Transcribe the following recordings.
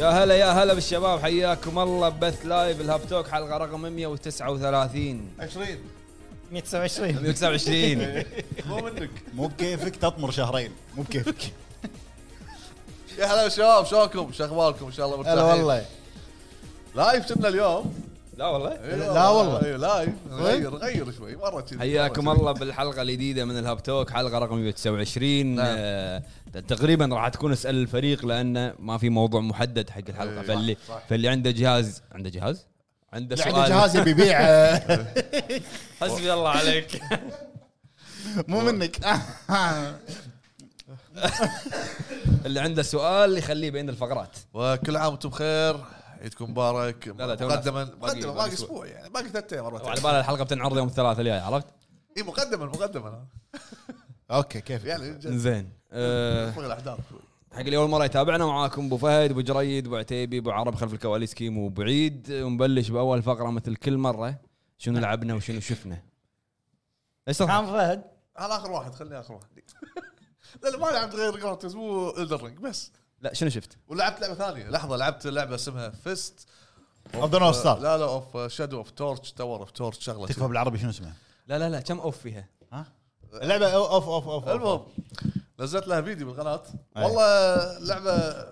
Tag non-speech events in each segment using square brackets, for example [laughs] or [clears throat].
يا هلا يا هلا بالشباب حياكم الله ببث live الهاب توك حلقة رقم 139 20 129 129 مو منك. مو بكيفك تطمر شهرين. مو بكيفك. يا هلا شباب شلونكم؟ شو أخباركم؟ إن شاء الله مرتاحين. هلا والله. live كنا اليوم لا والله؟ إي لا والله. إي live غير غير شوي مرة كذي حياكم. الله بالحلقة الجديدة من الهاب توك حلقة رقم 129 نعم. آه، تقريبا راح تكون أسأل الفريق لأنه ما في موضوع محدد حق الحلقة. إيه، فاللي. فاللي عنده جهاز عنده جهاز؟ عنده سؤال عنده جهاز يبي يبيع. آه، [laughs] حسبي [laughs] الله عليك. مو منك. [laughs] اللي عنده سؤال يخليه بين الفقرات. وكل عام وأنتم بخير. عيدكم مبارك لا لا، تونا- مقدما. باقي- مقدما باقي. أسبوع. يعني باقي ثلاث أيام وعلى مرتين بالي الحلقة بتنعرض يوم الثلاثاء الجاي عرفت؟ إي مقدما مقدما. [laughs] okay كيف؟ يعني جد. زين. [laughs] أه فوق الأحداث. شوي. حق اللي اول مره يتابعنا معاكم أبو فهد أبو جريد أبو عتيبي أبو عرب خلف الكواليس كيمو ابو عيد. ونبلش بأول فقرة مثل كل مرة شنو لعبنا وشنو شفنا؟ كان فهد. أنا آخر واحد خليني آخر واحد. [laughs] لا لا ما لعبت غير Gran Turismo بس. لا شنو شفت؟ ولعبت لعبة ثانية لحظة لعبت لعبة اسمها Fist the North Star. لا لا of Shadow of Torch Tower of Torch شغلة تكفى. بالعربي شنو اسمه؟ لا لا لا كم أوف فيها؟ ها؟ اللعبة أوف أوف أوف المهم نزلت لها فيديو بالقناة أي. والله لعبة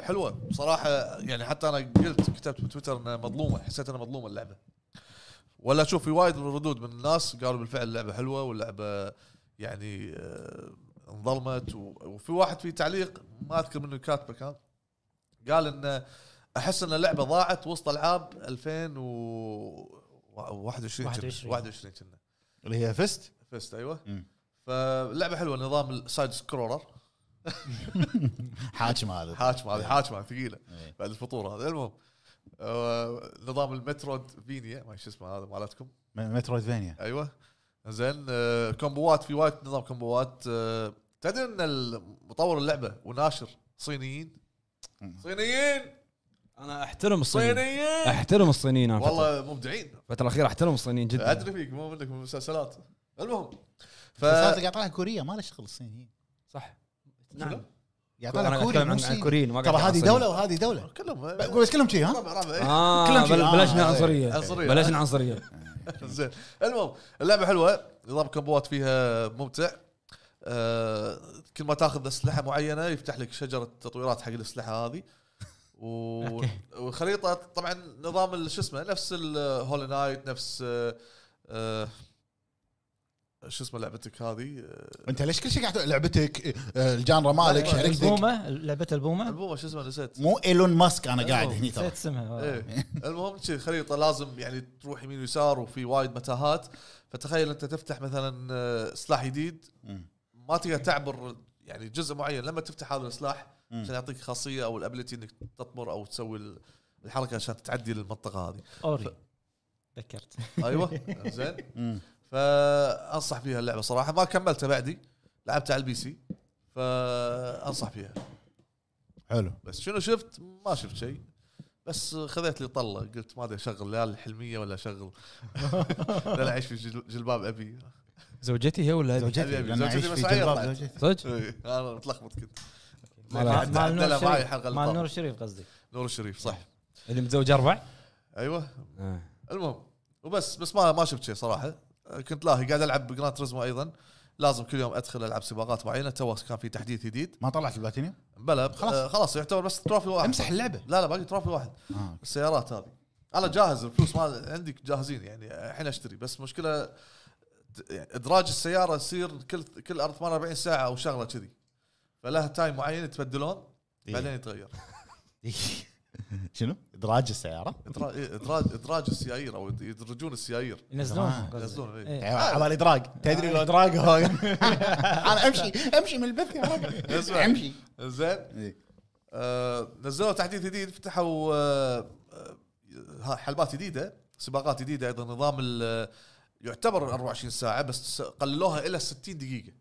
حلوة بصراحه يعني حتى أنا قلت كتبت بتويتر إنها مظلومة حسيت إنها مظلومة اللعبة ولا أشوف في وايد من الردود من الناس قالوا بالفعل اللعبة حلوة واللعبة يعني آه، انظلمت وفي واحد في تعليق ما أذكر منه كاتبه كان قال إن أحس إن اللعبة ضاعت وسط العاب 2021 21. 21 كنا اللي هي Fist؟ Fist أيوه. مم. فاللعبه حلوة نظام ال side scroller. [laughs] حاكم هذا. حاكمه هذه حاكمه ثقيلة. إيه. بعد الفطور هذا المهم. آه، نظام ال metroidvania ما شو اسمه هذا مالتكم؟ م- metroidvania أيوه. زين آه، combo ات في وايد نظام combo ات آه، تدري إن مطور اللعبة وناشر صينيين. صينيين! أنا أحترم الصينيين. صينيين! أحترم الصينيين أنا والله مبدعين. الفترة الأخيرة أحترم الصينيين جدا. أدري فيك مو منك من المسلسلات المهم ف قاعد طالع كوريا ما له شغل الصينيين. صح؟ نعم. قاعد أنا طالع مو. الكوريين ما ترى هذه دولة وهذه دولة. كلهم بس كلهم شي ها؟ ربع ربع إيه. آه كلهم شي. آه، بلشنا آه، عنصريه عنصرية. بلشنا عنصريه [laughs] زين. المهم اللعبة حلوة. نظام كومبوات فيها ممتع. آه كل ما تاخذ أسلحة معينة يفتح لك شجرة تطويرات حق الأسلحة هذه. و... okay. وخريطه طبعا نظام شو اسمه نفس ال Hollow Knight نفس آه آه شو اسمه لعبتك هذه؟ آه، أنت ليش كل شيء قاعد لعبتك؟ آه، ال genre مالك شركتك البومة؟ لعبة البومة؟ البومة شو اسمه نسيت. مو إيلون ماسك أنا قاعد. هني ترى. نسيت اسمها. إيه. المهم شي خريطة لازم يعني تروح يمين ويسار وفي وايد متاهات. فتخيل أنت تفتح مثلا سلاح جديد. ما تقدر تعبر يعني جزء معين لما تفتح هذا السلاح. عشان يعطيك خاصية أو ال ability إنك تطمر أو تسوي ال- الحركة عشان تعدي للمنطقه هذه. Ori. ذكرت. [laughs] أيوه [laughs] زين. فأنصح فيها اللعبة صراحة. ما كملتها بعدي لعبتها على ال PC فأنصح فيها. حلو. بس شنو شفت؟ ما شفت شيء. بس خذيت لي طلة قلت ما أدري أشغل لا الحلمية ولا أشغل. [laughs] لا أعيش في جل- جلباب أبي. زوجتي هي ولا هذه؟ زوجتي زوجتي طلعت. زوجتي صدق؟ أنا متلخبط كنت مال- نور الشريف مال. نور الشريف قصدي نور الشريف صح اللي متزوج أربع؟ أيوه آه. المهم وبس بس ما ما شفت شيء صراحة كنت لاهي قاعد ألعب ب Gran Turismo أيضا لازم كل يوم أدخل ألعب سباقات معينة تو كان في تحديث جديد ما طلعت البلاتينيوم بلا خلاص. خلاص خلاص يعتبر بس trophy واحد امسح اللعبة لا لا باقي trophy واحد آه. السيارات هذه أنا جاهز الفلوس ما عندي جاهزين يعني الحين أشتري بس مشكلة إدراج السيارة يصير كل كل 48 ساعة أو شغلة كذي فلها time معين يتبدلون إيه. بعدين يتغير [laughs] [laughs] شنو؟ إدراج السيارة إيه، ادراج إدراج السيايير أو يدرجون السيايير. ينزلون إيه. إيه. على ادراج تدري لو إدراج هو [laughs] أنا امشي أمشي من البث يا رجل. أمشي زين إيه. آه نزلوا تحديث جديد فتحوا آه آه حلبات جديدة سباقات جديدة أيضا نظام ال- يعتبر 24 ساعة بس قللوها إلى 60 دقيقة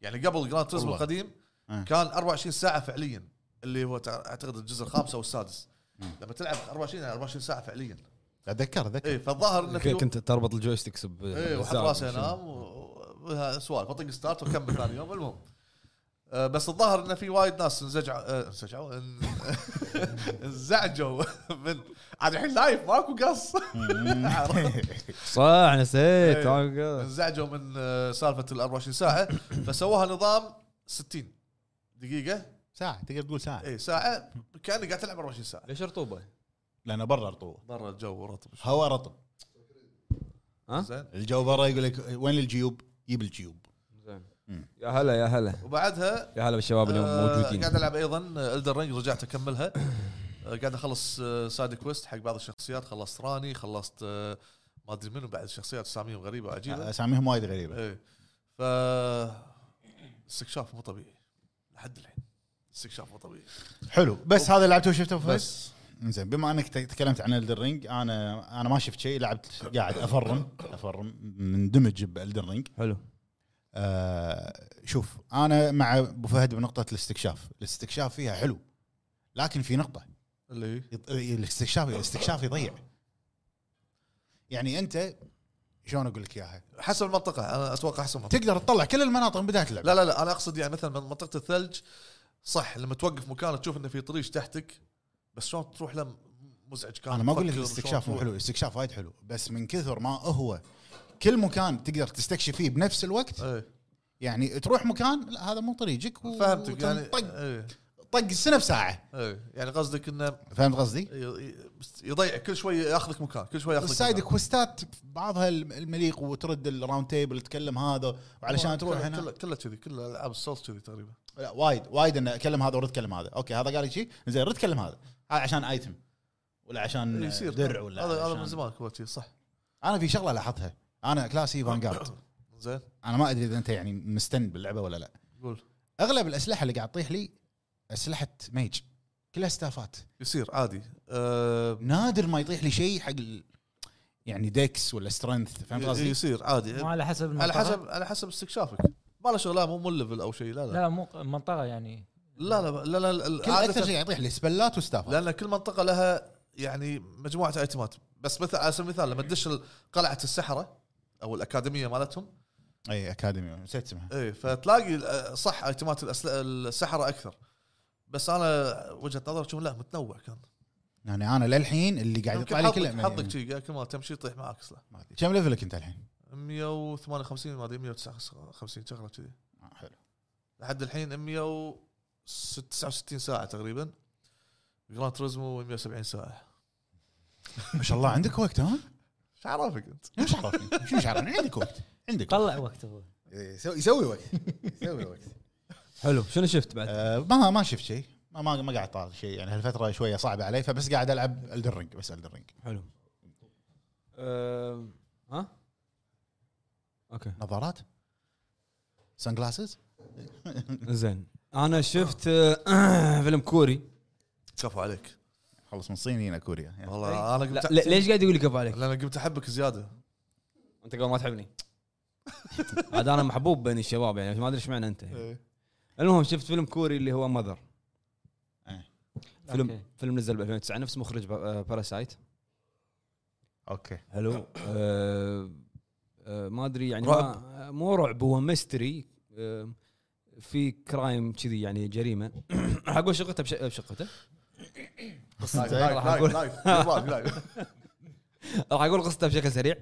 يعني قبل Gran Turismo والله. القديم آه. كان 24 ساعة فعليا اللي هو أعتقد الجزء الخامس أو السادس. لما تلعب 24 يعني 24 ساعة فعليا اتذكر اتذكر اي فالظاهر إنك كنت تربط ال joysticks ب اي وحط. راسه ينام و- وها سوالف اطق start واكمل ثاني يوم المهم بس الظاهر انه في وايد ناس انزجعوا آه، انزجعوا إن- [laughs] انزعجوا [laughs] من عاد الحين live ماكو قص [laughs] صح نسيت إيه. انزعجوا من آه، سالفة ال 24 ساعة [coughs] فسووها نظام 60 دقيقة ساعة تقدر تقول ساعة اي ساعة كانك قاعد تلعب 24 ساعة ليش رطوبة؟ لأنه برا رطوبة برا الجو رطب. هواء رطب ها؟ زين الجو برا يقول لك وين الجيوب؟ جيب الجيوب. يا هلا يا هلا. وبعدها يا هلا بالشباب اللي آه، موجودين. قاعد ألعب أيضا Elden Ring رجعت أكملها. آه، قاعد أخلص آه، side quest حق بعض الشخصيات. خلصت راني خلصت آه، ما أدري منو بعد الشخصيات. اساميهم غريبة وعجيبه اساميهم وايد غريبة. إيه. ف استكشاف مو طبيعي. لحد الحين. استكشاف مو طبيعي. حلو. بس هذا لعبته وشفته؟ بس. زين بما أنك تكلمت عن Elden Ring أنا أنا ما شفت شيء لعبت قاعد أفرم أفرم مندمج ب Elden Ring حلو. آه شوف أنا مع أبو فهد بنقطة الاستكشاف. الاستكشاف فيها حلو لكن في نقطة. اللي يط- الاستكشاف الاستكشاف يضيع. يعني أنت شلون أقول لك إياها؟ حسب المنطقة أنا أتوقع حسب المنطقة. تقدر تطلع كل المناطق من بداية اللعبه لا لا لا أنا أقصد يعني مثلا من منطقة الثلج صح لما توقف مكان تشوف إنه في طريق تحتك بس شلون تروح له مزعج كان أنا ما أقول لك الاستكشاف مو. حلو الاستكشاف وايد حلو بس من كثر ما هو كل مكان تقدر تستكشف فيه بنفس الوقت. إيه. يعني تروح مكان لا هذا مو طريقك و- فهمتك يعني وتنطق إيه. طق السنة بساعة. إيه. يعني قصدك إنه فهمت قصدي؟ يضيع كل شوي ياخذك مكان كل شوي ياخذك ال side مكان. quest ات بعضها المليق وترد ال Round Table تكلم هذا وعلشان تروح هنا. كله كله كذي كله العاب الصوت كذي تقريبا. لا وايد وايد انه كلم هذا ورد كلم هذا. okay هذا قال لي شيء زين رد كلم هذا. هذا عشان item ولا عشان يصير. درع ولا هذا هذا من زمان صح. أنا في شغلة لاحظتها. أنا class ي vanguard [coughs] زين. أنا ما أدري إذا أنت يعني مستن باللعبة ولا لا. قول. أغلب الأسلحة اللي قاعد تطيح لي أسلحة mage. كلها staff ات. يصير عادي. أه نادر ما يطيح لي شيء حق ال... يعني dex ولا strength فهمت قصدي؟ يصير عادي. على حسب على المنطقة؟ حسب على حسب استكشافك. ما له شغل لا مو مو ال level أو شيء. لا لا. لا مو المنطقة يعني. لا لا لا, لا, لا كل أكثر شيء يطيح لي spell ات و staff ات لأن كل منطقة لها يعني مجموعة item ات بس مثل على سبيل المثال لما تدش قلعة السحرة أو الأكاديمية مالتهم؟ أي اكاديمي نسيت اسمها. إيه فتلاقي آه، صح item ات السحرة أكثر. بس أنا وجهة نظري شوف لا متنوع كان. يعني أنا للحين اللي قاعد يطلع لي كله حظك شي كل ما تمشي يطيح معك سلاح. كم level ك أنت الحين؟ 158 ما أدري 159 شغلة كذي. آه، حلو. لحد الحين 169 ساعة تقريبا. Gran Turismo 170 ساعة. ما شاء الله عندك وقت ها؟ إيش عرفك أنت؟ إيش عرفني؟ شو عرفني؟ عندك وقت. عندك وقت. طلع وقت هو. إيه، يسوي يسوي وقت. يسوي وقت. حلو. شنو شفت بعد؟ آه، ما ما شفت شيء. ما ما ما قاعد طالع شيء. يعني هالفترة شوية صعبة علي فبس قاعد ألعب Elden Ring بس Elden Ring حلو. أه... ها؟ okay. نظارات؟ sunglasses زين. أنا شفت آه، [clears throat] فيلم كوري. كفو عليك. خلص من الصين هنا كوريا. يعني. والله أنا لا قمت ل- ليش قاعد يقول لي كفو عليك؟ لأن قمت أحبك زيادة. أنت قبل ما تحبني. عاد أنا محبوب بين الشباب يعني ما أدري إيش معنى أنت. إيه. المهم شفت فيلم كوري اللي هو Mother إيه. فيلم okay. فيلم نزل ب 2009 نفس مخرج Parasite okay. حلو آه آه ما أدري يعني ما مو رعب هو mystery آه في crime كذي يعني جريمة. [coughs] أقول قصته؟ بش... بقصته؟ راح أقول- live live live راح أقول قصته بشكل سريع.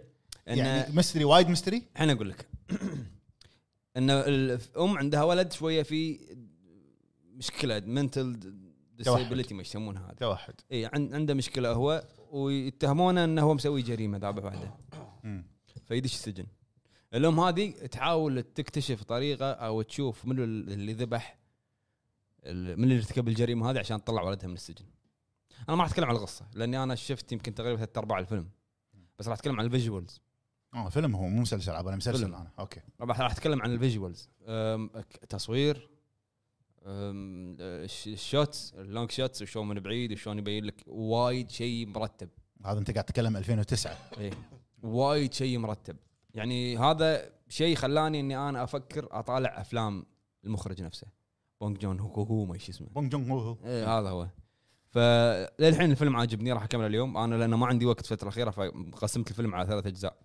يعني mystery وايد mystery الحين أقول لك. [clears throat] إن الام عندها ولد شوية في مشكلة mental disability ما يسمونها هذا. توحد. اي عن- عنده مشكلة هو ويتهمونه إنه هو مسوي جريمة ذابح واحدة. [coughs] فيدش السجن. الأم هذه تحاول تكتشف طريقة أو تشوف منو اللي ذبح من اللي ارتكب الجريمة هذه عشان تطلع ولدها من السجن. أنا ما راح أتكلم عن القصة لأني أنا شفت يمكن تقريبا ثلاث ارباع الفيلم بس راح أتكلم عن الفيجوالز. آه فيلم هو مو مسلسل عبالي مسلسل فيلم. أنا. okay. راح أتكلم عن ال visuals. تصوير أم، ال sh- ال shots ال long shots وشلون من بعيد وشلون يبين لك وايد شيء مرتب. هذا أنت قاعد تتكلم 2009 إيه. وايد شيء مرتب. يعني هذا شيء خلاني إني أنا أفكر أطالع أفلام المخرج نفسه. بونج جون هو هو ما إيش اسمه. بونج جونج هو هو. إيه هذا هو. فللحين الفيلم عاجبني راح أكمله اليوم. أنا لأنه ما عندي وقت الفترة الأخيرة فقسمت الفيلم على ثلاث أجزاء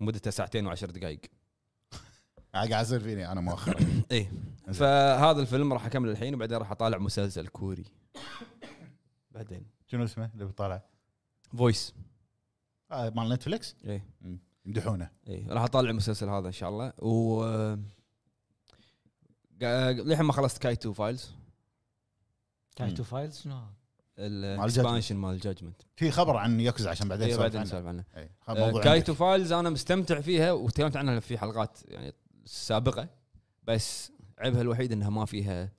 مدته ساعتين وعشر دقائق قاعد يصير فيني أنا مؤخرا. [coughs] اي فهذا الفيلم راح اكمل الحين وبعدين راح أطالع مسلسل كوري. بعدين. شنو اسمه اللي بيطالع؟ Voice آه مال Netflix اي مم. يمدحونه. اي راح أطالع المسلسل هذا إن شاء الله. و للحين ما خلصت كايتو فايلز كايتو فايلز شنو هذا؟ ال expansion مال Judgment في خبر عن ياكوزا عشان بعدين نسولف بعدين عنه. نسولف عنه آه، موضوع Kaito عندك. Files أنا مستمتع فيها وتكلمت عنها في حلقات يعني سابقة بس عيبها الوحيد إنها ما فيها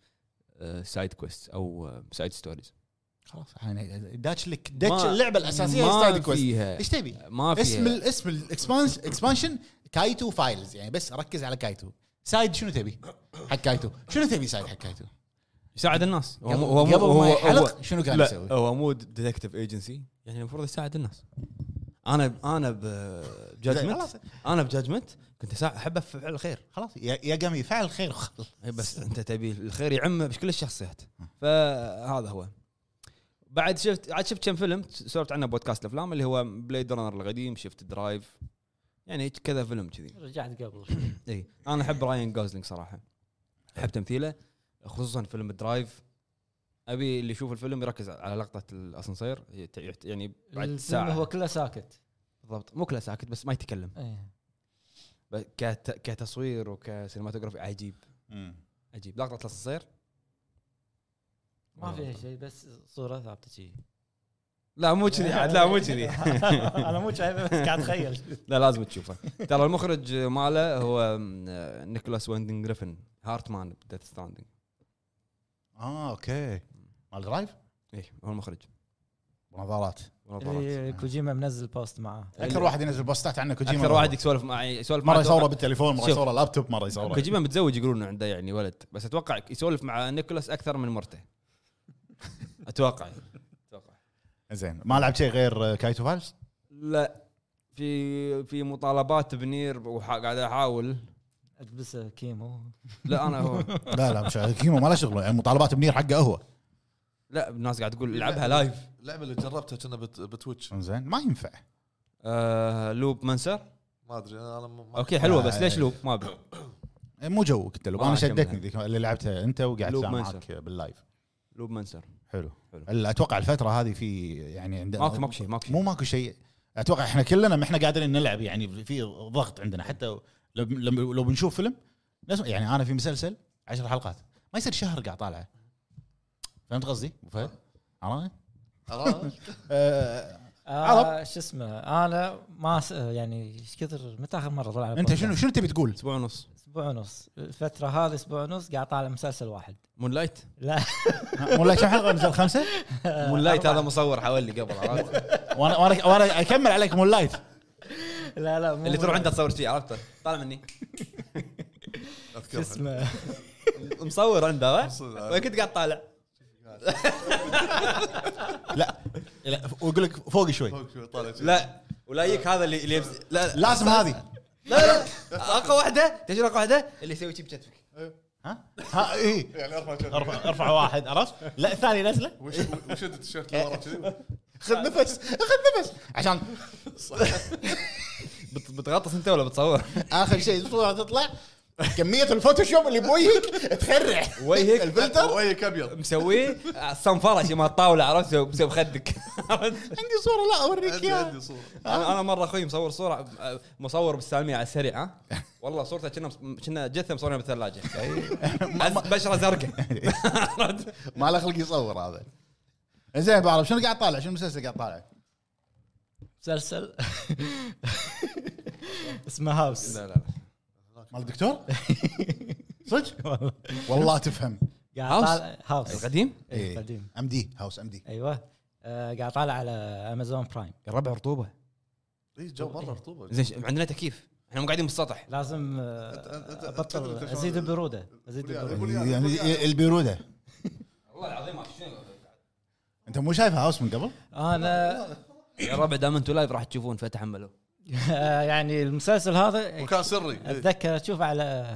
side quest أو side stories خلاص داتش لك داتش اللعبة الأساسية هي side quest فيها إيش تبي؟ ما فيها اسم ال- اسم ال expansion Kaito Files يعني بس ركز على Kaito side شنو تبي؟ حق Kaito شنو تبي side حق Kaito؟ يساعد الناس. هو قبل مو- هو مو- قبل ما هو- يحلق هو- شنو لا يسوي؟ هو مو detective agency يعني المفروض يساعد الناس. أنا أنا ب Judgment خلاص. أنا ب Judgment كنت احب افعل الخير. خلاص يا يا قمي فعل خير وخل. إي بس أنت تبي الخير يعم بكل الشخصيات. فهذا هو. بعد شفت عاد شفت كم فيلم سولفت عنه بودكاست الأفلام اللي هو Blade Runner القديم شفت Drive يعني كذا فيلم كذي. رجعت قبل اي أنا أحب راين جوزلينج صراحة. أحب تمثيله. خصوصا فيلم Drive أبي اللي يشوف الفيلم يركز على لقطة الأسانسير يعني بعد ساعة. هو كله ساكت. بالضبط. مو كله ساكت بس ما يتكلم. ب- كت- كتصوير وك cinematography عجيب. عجيب. لقطة الأسانسير؟ ما فيها شيء بس صورة ثابتة شيء لا مو كذي عاد لا مو كذي. [laughs] أنا مو شايفه بس قاعد أتخيل. [laughs] لا لازم تشوفه. ترى المخرج ماله هو آه، نيكولاس ويندنج ريفن Heartman ب Death Stranding آه أوكي. مال Drive؟ اي هو المخرج. نظارات اللي كوجيما منزل post معاه. أكثر واحد ينزل بوستات عنه كوجيما. أكثر واحد يسولف معي يسولف مرة مع يصوره بالتليفون مرة شوف. يصوره لابتوب مرة يصوره كوجيما متزوج يقولون عنده يعني ولد بس أتوقع يسولف مع نيكولاس أكثر من مرته. [laughs] أتوقع. أتوقع. زين. ما لعبت شيء غير Kaito Files؟ لا. في في مطالبات ب NieR وقاعد أحاول. ألبسه كيمو. لا أنا هو. [laughs] لا لا مش كيمو ما له شغل. يعني مطالبات من NieR حقه هو. لا الناس قاعد تقول العبها live اللعبة اللي جربتها كنا بت- ب Twitch. زين ما ينفع. آه Loopmancer؟ ما أدري أنا ما أوكي حلوة بس آه. ليش Loop؟ ما أبي. مو joke انت لو ما أنا. شدتني ذيك اللي لعبتها أنت وقاعد Loopmancer. معك بال live Loopmancer. حلو. حلو. حلو أتوقع الفترة هذه في يعني عندنا ماكو ماكو شيء ماكو شيء. مو ماكو شيء. أتوقع إحنا كلنا ما إحنا قادرين نلعب يعني في ضغط عندنا. حتى لو لو, لو بنشوف فيلم ناس- يعني أنا في مسلسل عشر حلقات ما يصير شهر قاعد طالعه فهمت قصدي؟ أبو فهد؟ عرفت؟ عرفت؟ آه، شو اسمه أنا ما س... يعني إيش كثر متى آخر مرة طلع أنت شنو شنو تبي تقول؟ أسبوع ونص. أسبوع ونص. الفترة هذه أسبوع ونص قاعد طالع مسلسل واحد. Moon Knight لا والله كم حلقه نزل خمسة؟ Moon Knight هذا مصور حوالي قبل وأنا وأنا أكمل عليك Moon Knight لا لا مو اللي تروح عنده تصور شيء عرفته طالع مني. [laughs] شو اذكر اسمه؟ مصور عنده ها؟ مصور. وكنت قاعد طالع؟ [laughs] لا لا ويقول لك فوق شوي. فوق شوي طالع. لا ولا يجيك هذا اللي اللي يمس- لا. لا لازم هذه. لا لا. أقوى واحدة؟ تدري أقوى واحدة؟ اللي يسوي شيء بكتفك ها؟ ها اي يعني أرفع شوي. ارفع أرفع واحد عرفت؟ لا الثاني نزله. وش وشد التيشيرت اللي ورا كذي خذ نفس خذ نفس. عشان بتغطس انت ولا بتصور؟ [laughs] آخر شيء الصورة تطلع كمية الفوتوشوب اللي بوجهك تخرع. وجهك؟ الفلتر؟ وجهك أبيض. مسويه؟ صنفره شي مال الطاوله عرفت؟ مسوي بخدك؟ [laughs] عندي صورة لا أوريك إياها. عندي صورة. أنا أنا مرة أخوي مصور صورة مصور بالسالمية على السريع ها؟ والله صورته كنا كنا جثة مصورينها بالثلاجة. [laughs] بشرة زرقاء. ما له خلق يصور هذا. زين بعرف شنو قاعد طالع؟ شنو المسلسل قاعد طالع؟ مسلسل. اسمه هاوس. لا لا مال الدكتور؟ [laughs] صدق؟ والله. والله تفهم. قاعد هاوس؟ طالع هاوس. القديم؟ اي قديم أم دي هاوس أم دي. أيوه. آه قاعد طالع على Amazon Prime. الربع رطوبة. اي جو مره رطوبة. زين ش- عندنا تكييف. إحنا مو قاعدين بالسطح. لازم آه، أنت- أنت- أنت- أبطل أنت- أزيد البرودة. أزيد قول يا- البرودة. قول يا- يعني البرودة. والله العظيم أنت مو شايف House من قبل؟ أنا يا ربع دام أنتم live راح تشوفون فتحملوا [laughs] يعني المسلسل هذا مكان سري. إيه. أتذكر اشوفه على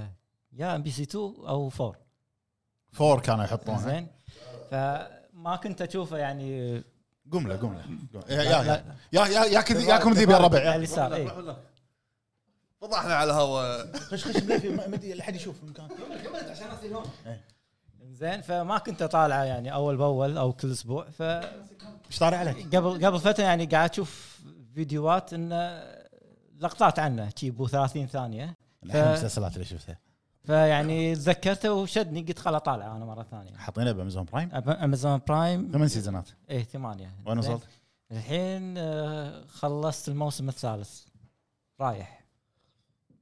يا MBC 2 أو 4 four كانوا يحطونه. زين. فما كنت أشوفه يعني. قم له قم له. قم- يا يا. يا يا ياكم ذيب يا على الربع اليسار. فضحنا على الهواء خش خش مليفي ما ما- لا حد يشوف المكان. زين فما كنت أطالعه يعني أول بأول أو كل أسبوع. ف إيش طاري عليك؟ قبل قبل فترة يعني قاعد أشوف فيديوهات إنه لقطات عنه شي بو 30 ثانية. الحين المسلسلات اللي شفتها. فيعني تذكرته وشدني قلت خل اطالعه أنا مرة ثانية. حاطينها ب Amazon Prime؟ أب- Amazon Prime. ثمان سيزونات. إيه ثمانية. وين. وصلت؟ الحين آه، خلصت الموسم الثالث. رايح.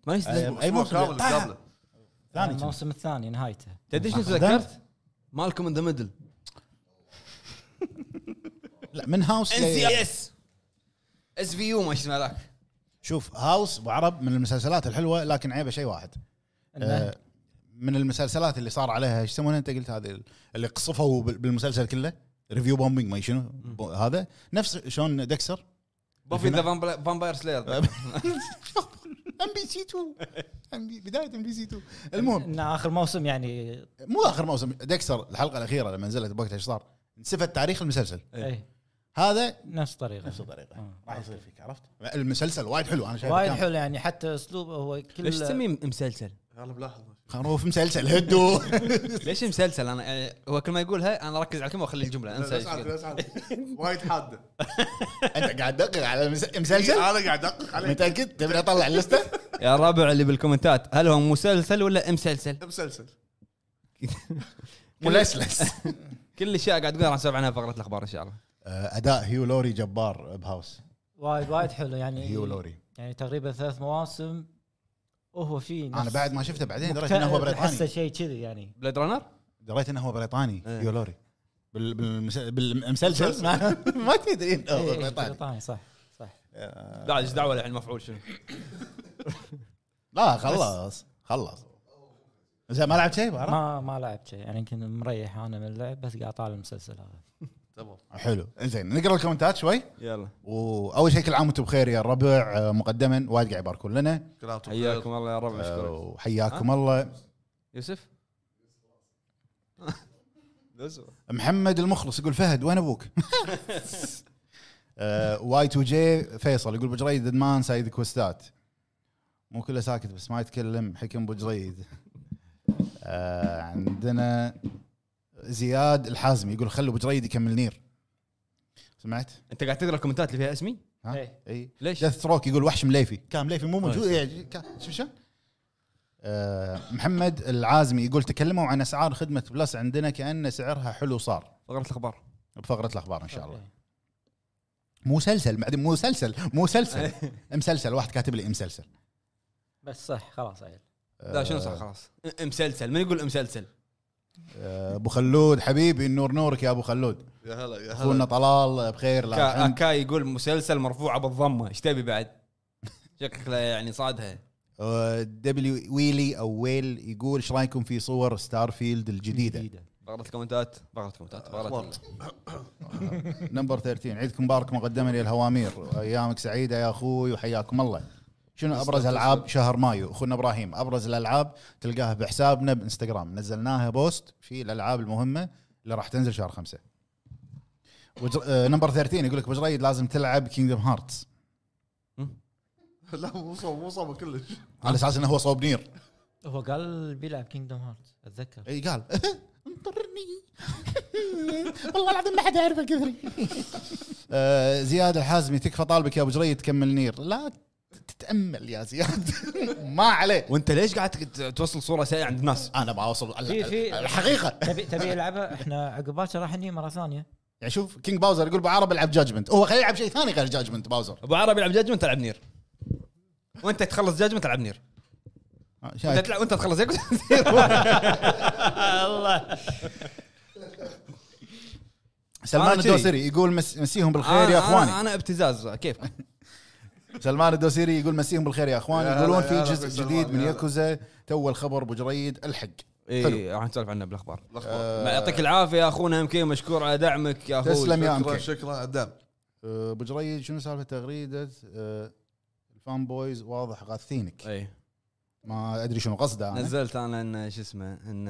ما أي- يستاهل أي أسبوع موسم؟ قبله ثاني كم. الموسم الثاني نهايته. تدري شنو؟ تذكرت؟ Malcolm in the Middle. لا من House NCIS SVU ما اسمه ذاك. شوف House أبو عرب من المسلسلات الحلوة لكن عيبه شيء واحد. آه، من المسلسلات اللي صار عليها إيش يسمونها؟ أنت قلت هذه اللي قصفوا بال- بالمسلسل كله. review bombing ما شنو. هذا. نفس شلون Dexter. Buffy the Vampire Slayer MBC 2 بداية MBC 2 المهم. ان آخر موسم يعني مو آخر موسم Dexter الحلقة الأخيرة لما نزلت بوقتها إيش صار؟ نسفت تاريخ المسلسل. إيه. هذا نفس الطريقة نفس الطريقة آه. راح يصير فيك عرفت؟ المسلسل وايد حلو أنا شايفه وايد كامل. حلو يعني حتى أسلوبه هو كل ليش تسميه مسلسل؟ أنا ملاحظ خروف مسلسل هدو [laughs] ليش مسلسل أنا يعني هو كل ما يقولها أنا أركز على الكلمة واخلي الجملة أنسى. لا، لا، وايد حادة [laughs] أنت قاعد تدقق على مسلسل؟ أنا قاعد ادقق عليه متأكد؟ تبي أطلع اللستة؟ [laughs] يا الربع اللي بالكومنتات هل هو مسلسل ولا مسلسل؟ مسلسل مسلسل كل الاشياء قاعد تقول راح نسولف عنها فقرة الأخبار إن شاء الله آه، أداء هيو لوري جبار ب House. وايد وايد حلو. يعني هيو لوري. يعني تقريبا ثلاث مواسم وهو في أنا بعد ما شفته بعدين دريت إنه هو احسه بريطاني شيء كذي يعني. Blade Runner؟ دريت إنه هو بريطاني إيه. هيو لوري. بال- بالمس- بالمسلسل؟ ما, [laughs] ما تدري إنه هو إيه، بريطاني. بريطاني صح صح. آه، لا إيش دعوة الحين المفعول شنو؟ [laughs] لا خلص خلص زين ما لعبت شيء؟ ما ما لعبت شيء. يعني يمكن مريح أنا من اللعب بس قاعد طالع المسلسل هذا. تمام. حلو. زين نقرأ ال comments شوي. يلا. وأول شيء كل عام وأنتم بخير يا الربع آه، مقدما. وايد قاعد يباركون لنا. حياكم الله يا رب آه، مشكور وحياكم الله. يوسف؟ [laughs] محمد المخلص يقول فهد وين أبوك؟ [laughs] Y2J فيصل يقول بجريد إدمان side quest ات. مو كله ساكت بس ما يتكلم. حكم بجريد آه، عندنا زياد الحازمي يقول خلوا بجريد يكمل نير سمعت؟ أنت قاعد تقرأ ال comments اللي فيها اسمي؟ ها؟ إيه. إي ليش؟ ديث روك يقول وحش مليفي كان مليفي مو موجود يعني شوف شلون؟ آه، محمد العازمي يقول تكلموا عن أسعار خدمة بلس عندنا كأن سعرها حلو صار فقرة الأخبار بفقرة الأخبار إن شاء الله أوكي. مسلسل بعدين مسلسل مسلسل [laughs] مسلسل واحد كاتب لي مسلسل بس صح خلاص عيل لا شنو صح خلاص مسلسل من يقول مسلسل؟ آه، أبو خلود حبيبي النور نورك يا أبو خلود. يا هلا يا أخونا هلا طلال بخير كا. كاي يقول مسلسل مرفوعه بالضمه إيش تبي بعد؟ شكله يعني صادها. آه، W ويلي أو ويل يقول إيش رأيكم في صور ستار فيلد الجديده فقره ال comments؟ فقره ال comments. ال- [laughs] number 13 عيدكم مبارك مقدما للهوامير أيامك سعيدة يا أخوي وحياكم الله. شنو أبرز ألعاب شهر مايو؟ أخونا إبراهيم أبرز الألعاب تلقاها بحسابنا بإنستغرام. نزلناها post في الألعاب المهمة اللي راح تنزل شهر خمسة. وجر... آه number 13 يقول لك بجريد لازم تلعب Kingdom Hearts [laughs] لا مو صوب مو صوب كلش. على أساس إنه هو صوب نير. هو قال بيلعب Kingdom Heart أتذكر. إي قال. [laughs] انطرني. [laughs] والله العظيم ما حد يعرف كثري آه زياد الحازمي تكفى طالبك يا أبو جريد تكمل نير. لا تتأمل يا زياد. [laughs] ما عليه وانت ليش قاعد توصل صورة سيئه عند الناس؟ أنا بوصل في- في- الحقيقة. تبي تبي يلعبها؟ إحنا عقب باكر راح نجي مرة ثانية. يعني شوف King Bowser يقول أبو عرب العب Judgment هو خليه يلعب شيء ثاني غير Judgment باوزر أبو عربي يلعب Judgment تلعب نير وأنت تخلص Judgment تلعب نير آه، وأنت شايف تلعب وأنت تخلص [laughs] الله. سلمان. الدوسري يقول مس مسيهم بالخير يا أنا- إخواني. أنا, أنا أبتزاز. كيف؟ سلمان الدوسري يقول مسيهم بالخير يا هلا- يقولون في جزء جديد من. ياكوزا two الخبر أبو جريد الحق. اي راح نسولف عنه بالأخبار. الأخبار. ما يعطيك العافية يا أخونا MK مشكور على دعمك يا أخوي. تسلم يا شكرا MK شكرا على الدعم. آه، أبو جريد شنو سالفة تغريدة آه، ال fanboys واضح غاثينك. اي ما أدري شنو قصده أنا. نزلت أنا إن شو اسمه إن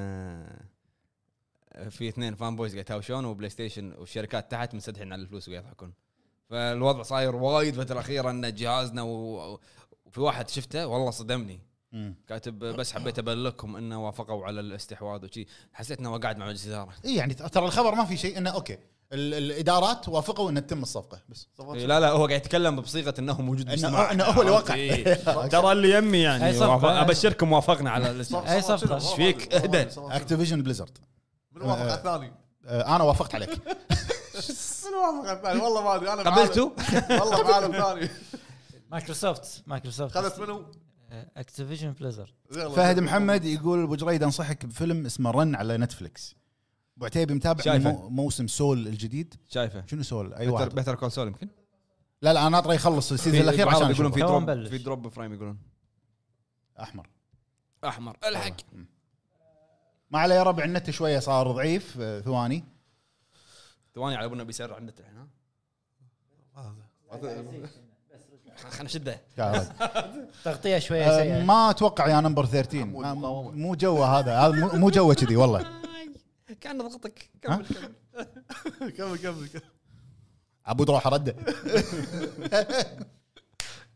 في اثنين fanboys قاعد يتهاوشون وبلاي ستيشن والشركات تحت مستدحين على الفلوس وقاعد يضحكون. فالوضع صاير وايد الفترة الأخيرة إن جهازنا و... في واحد شفته والله صدمني مم. كاتب بس حبيت أبلغكم إنه وافقوا على الاستحواذ وشي حسيت إنه هو قاعد مع مجلس اداره إي يعني ترى الخبر ما في شيء إنه أوكي ال- الإدارات وافقوا ان تتم الصفقة بس إيه، لا لا هو قاعد يتكلم بصيغة إنه موجود باجتماع إنه هو اللي وقع. إيه. [laughs] [laughs] ترى اللي يمي أي يعني صفقة. وافق- أبشركم وافقنا على [laughs] الاستحواذ أي صفقة. إيش فيك؟ اهدى. Activision Blizzard من وافق على الثاني؟ أنا وافقت عليك وافق على الثاني؟ والله ما أدري أنا؟ بعالم- والله [laughs] بعالم ثاني. مايكروسوفت مايكروسوفت. خذت منو؟ Activision Blizzard يلا. فهد محمد يقول أبو جريد أنصحك بفيلم اسمه Run على نتفلكس أبو عتيبي متابع موسم سول الجديد. شايفه. شنو سول؟ أي واحد؟ Better Call Saul يمكن؟ لا لا أنا ناطره يخلص ال season الأخير عشان يقولون في drop. في drop frame يقولون. أحمر. أحمر الحق. ما عليه يا ربع النت شوية صار ضعيف آه، ثواني. ثواني على أبونا بيسرع عندك الحين ها خلينا نشده. تغطية شوية آه، سيئه ما أتوقع يا نمبر 13 ما- مو- مو جوه هذا. هذا مو- مو جوه كذي والله. [laughs] كان ضغطك؟ كمل كمل. كمل كمل كمل. عبود روح رده [laughs]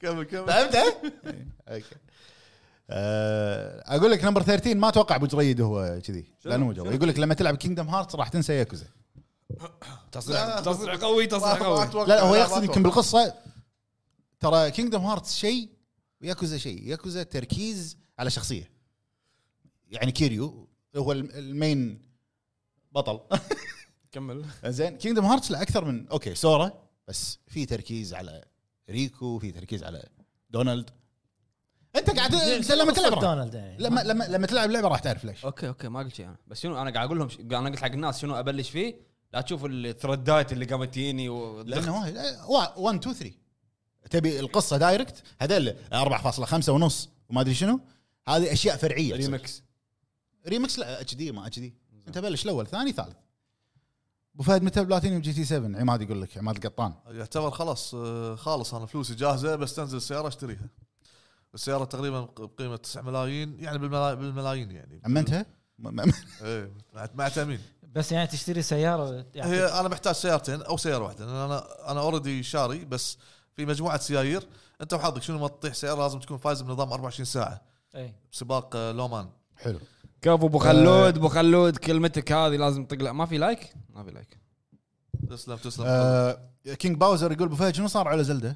كمل كمل. فهمت؟ أوكي. آه، أقول لك number 13 ما أتوقع أبو جريد هو كذي. لأنه مو جوه. يقول لك لما تلعب Kingdom Hearts راح تنسى ياكوزا [coughs] تصريح تصريح قوي تصريح قوي. لا هو يقصد يمكن. بالقصة ترى Kingdom Hearts شيء وياكوزا شيء. ياكوزا تركيز على شخصية. يعني كيريو هو الم- المين بطل. [laughs] كمل. زين Kingdom Hearts لا أكثر من okay سورا بس في تركيز على ريكو في تركيز على دونالد. أنت قاعد لما تلعب دونالد يعني؟ لما لما لما تلعب لعبة راح تعرف ليش. okay okay ما قلت شيء أنا. بس شنو أنا قاعد أقول لهم أنا قلت حق الناس شنو أبلش فيه؟ لا تشوف ال thread ات اللي قامت تجيني و... لأنه وايد 1 2 3 تبي القصة direct هذول 4.5 ونص وما أدري شنو. هذه أشياء فرعية. remix remix لا اتش دي ما اتش دي أنت بلش الأول ثاني ثالث. أبو فهد متى platinum GT 7 عماد يقول لك عماد القطان. يعتبر خلاص آه، خالص. أنا فلوسي جاهزة بس تنزل السيارة أشتريها. السيارة تقريبا بقيمة 9 ملايين يعني بالملا- بالملايين يعني. أمنتها؟ [laughs] إيه مع تأمين. بس يعني تشتري سيارة يعني هي أنا محتاج سيارتين أو سيارة واحدة لأن أنا أنا already شاري بس في مجموعة سيايير. أنت وحظك شنو ما تطيح سيارة لازم تكون فايز بنظام 24 ساعة. أي. بسباق آه، لومان. حلو. كفو أبو خلود أبو خلود كلمتك هذه لازم تقلع. ما في لايك ما في لايك تسلم تسلم. آه كينج باوزر يقول أبو فهد شنو صار على زلدة؟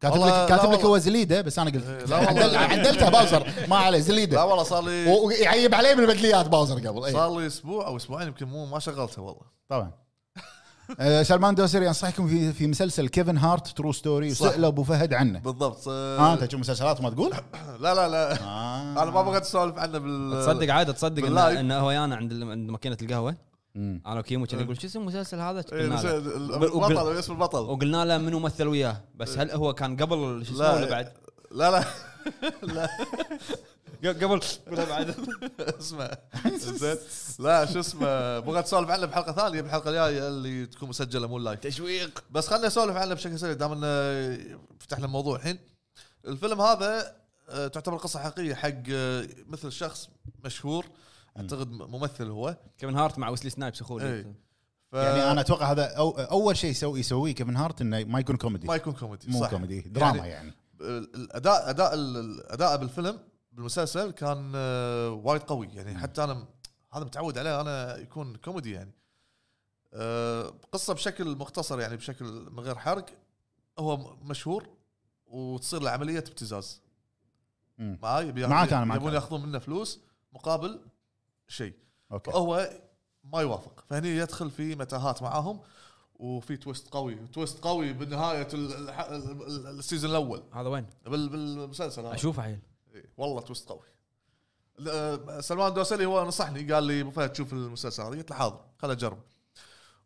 كاتب لك لا كاتب لك. هو زليدة بس أنا قلت إيه، لا والله. عدل- عدلتها باوزر ما عليه لا زليده والله صار لي ويعيب عليه بالبدليات باوزر قبل اي صار لي أسبوع أو أسبوعين يمكن مو ما شغلتها والله طبعا [laughs] آه، سلمان دوسري أنصحكم في في مسلسل كيفن هارت True Story. وسالوا أبو فهد عنه بالضبط ها أنت تشوف مسلسلات ما تقول؟ [coughs] لا لا لا آه. أنا ما بغيت أسولف عنه بال تصدق عادة تصدق انه هو أنا عند عند ماكينة القهوة. أنا وكيمو كان يقول شو اسم المسلسل هذا؟ إيه، قلنا. البطل اسم البطل. وقلنا له منو مثل وياه. بس هل هو كان قبل شو اسمه لا. ولا بعد؟ لا لا. [laughs] قبل ولا بعد؟ [laughs] اسمه. زين. لا شو اسمه بغيت أسولف عنه بحلقة ثانية بالحلقة الجاية اللي تكون مسجلة مو live تشويق. بس خليني أسولف عنه بشكل سريع دام إنه فتحنا الموضوع الحين. الفيلم هذا آه، تعتبر قصة حقيقية حق آه، مثل شخص مشهور أعتقد ممثل هو. كيفن هارت مع ويسلي سنايبس اخوه ف... يعني أنا أتوقع هذا أو أول شيء يسوي يسويه كيفن هارت إنه ما يكون كوميدي. ما يكون كوميدي مو صح. كوميدي دراما يعني. الاداء أداء الأداء بالفيلم بالمسلسل كان آه، وايد قوي. يعني حتى أنا هذا متعود عليه أنا يكون كوميدي يعني. آه، قصة بشكل مختصر يعني بشكل من غير حرق. هو مشهور وتصير له عملية ابتزاز. معاي معاك أنا، معاك يبون. يأخذون منه فلوس مقابل شيء. أوكي. فهو ما يوافق. فهني يدخل في متاهات معاهم وفي twist قوي. twist قوي بنهاية ال- الح- ال- ال- ال season الأول. هذا وين؟ بال- بالمسلسل هذا. أشوفه عيل إيه، والله twist قوي. ل- سلمان دوسري هو نصحني قال لي أبو فهد شوف المسلسل هذا. قلت له حاضر خل اجرب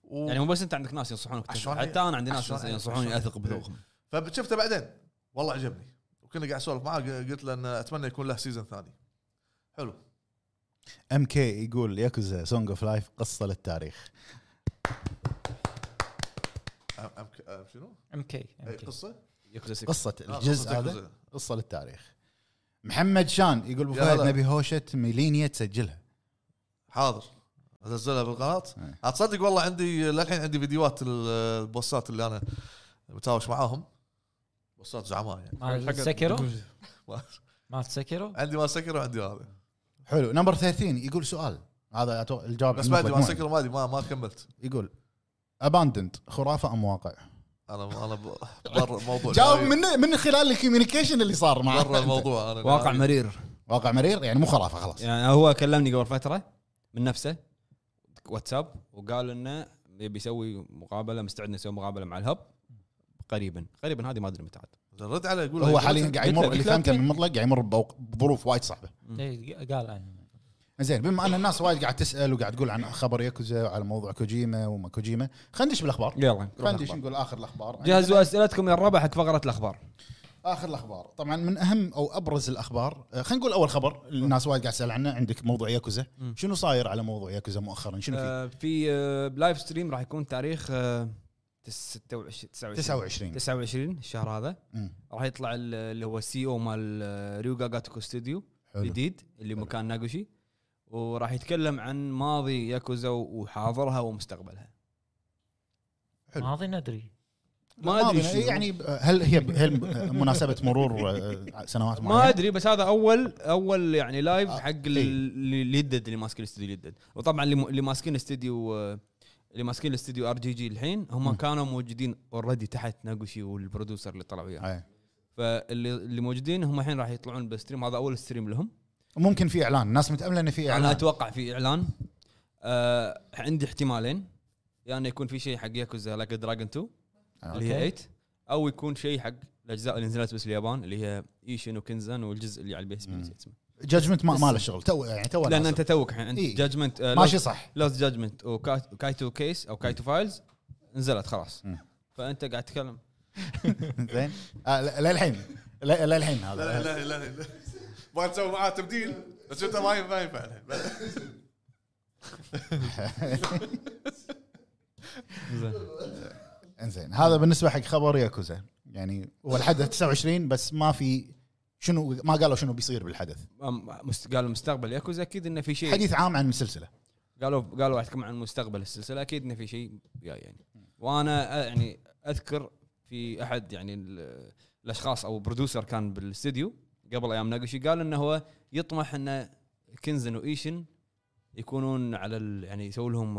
و... يعني مو بس أنت عندك ناس ينصحونك حتى أنا عندي ناس ينصحوني أثق بذوقهم. فشفته بعدين. والله عجبني. وكنا قاعد أسولف معاه قلت له أن أتمنى يكون له season ثاني. حلو. ام كي يقول ياكوزا سونج اوف لايف قصة للتاريخ. أم أم أم شنو؟ ام كي أي قصة؟ 6 قصة آه، الجزء هذا. قصة للتاريخ. محمد شان يقول أبو فهد. نبي هوشة ميلينيا تسجلها. حاضر. انزلها بالقناة. إيه. أتصدق والله عندي للحين عندي فيديوهات ال- البوسات اللي أنا متهاوش معاهم. بوسات زعماء يعني. مال سكرو ما- مال سكرو عندي ما سكر وعندي هذا. حلو. نمبر 13 يقول سؤال. هذا أتو- الجواب بس بعد ما. سكر ما أدري ما ما كملت. يقول اباندنت خرافة أم واقع. أنا أنا برا الموضوع جاوب من من خلال الكوميونيكيشن اللي صار معه برا الموضوع أنا واقع مرير. واقع مرير يعني مو خرافة خلاص. يعني هو كلمني قبل فترة من نفسه واتساب وقال إنه يبي يسوي مقابلة مستعد نسوي مقابلة مع الهب. قريبا. قريبا هذه ما أدري متى عاد. رد عليه يقول هو حاليا قاعد يمر اللي فهمته. من مطلق قاعد يمر بظروف وايد صعبة. إيه، قال عنه زين بما أن الناس وايد قاعد تسأل وقاعد تقول عن خبر ياكوزا وعلى موضوع كوجيما وما كوجيما خلينا ندش بالأخبار. يلا خلينا ندش نقول آخر الأخبار. جهزوا أسئلتكم يا الربع حق فقرة الأخبار. آخر الأخبار. طبعا من أهم أو أبرز الأخبار آه، خلينا نقول أول خبر الناس وايد قاعد تسأل عنه عندك موضوع ياكوزا. شنو صاير على موضوع ياكوزا مؤخرا؟ شنو في؟ آه، في آه، live stream راح يكون تاريخ آه، 26 29 29 29 الشهر هذا. راح يطلع ال- اللي هو ال CEO مال Ryu Ga Gotoku Studio حلو جديد اللي مكان ناغوشي وراح يتكلم عن ماضي ياكوزا وحاضرها ومستقبلها حلو. ماضي ندري ما أدري. يعني هل هي هل مناسبة مرور آه، سنوات ما معينة؟ أدري بس هذا اول أول يعني live آه، حق إيه. اللي اللي يدد اللي ماسكين الاستوديو يدد وطبعا اللي م- اللي ماسكين الاستوديو آه، اللي ماسكين الاستوديو RGG الحين هم مم. كانوا موجودين already تحت ناغوشي وال producer اللي طلعوا وياه. فاللي اللي موجودين هم الحين راح يطلعون بال stream هذا أول stream لهم. ممكن في إعلان. الناس متأملة انه في أنا إعلان. أتوقع في إعلان. آه عندي احتمالين. يا يعني إنه يكون في شيء حق ياكوزا Like a Dragon 2 اللي هي 8 أو يكون شيء حق الأجزاء اللي نزلت بس اليابان اللي هي ايشن وكنزان والجزء اللي على ال PSP مم. نسيت اسمه. Judgment ما ما له شغل. two يعني two لأن. أنت توك الحين عندك إيه. Judgment ماشي صح. Lost Judgment و Kaito case أو Kaito Files نزلت خلاص. فأنت قاعد تتكلم. [laughs] زين. آه، للحين. للحين هذا. لا لا لا ما تسوي معاه تبديل؟ بس أنت ما ينفع ما ينفع. الحين. [laughs] زين. انزين هذا بالنسبة حق خبر ياكوزا. يعني هو الحدث 29 بس ما في شنو ما قالوا شنو بيصير بالحدث. مست- قالوا مستقبل. ياكوزا أكيد انه في شيء حديث عام عن السلسله قالوا قالوا راح عن مستقبل السلسلة. أكيد انه في شيء جاي يعني. وأنا يعني أذكر في أحد يعني ال- الأشخاص أو برودوسر كان بالاستديو قبل أيام ناقوشي قال إنه هو يطمح انه كنزن وإيشن يكونون على يعني يسوي لهم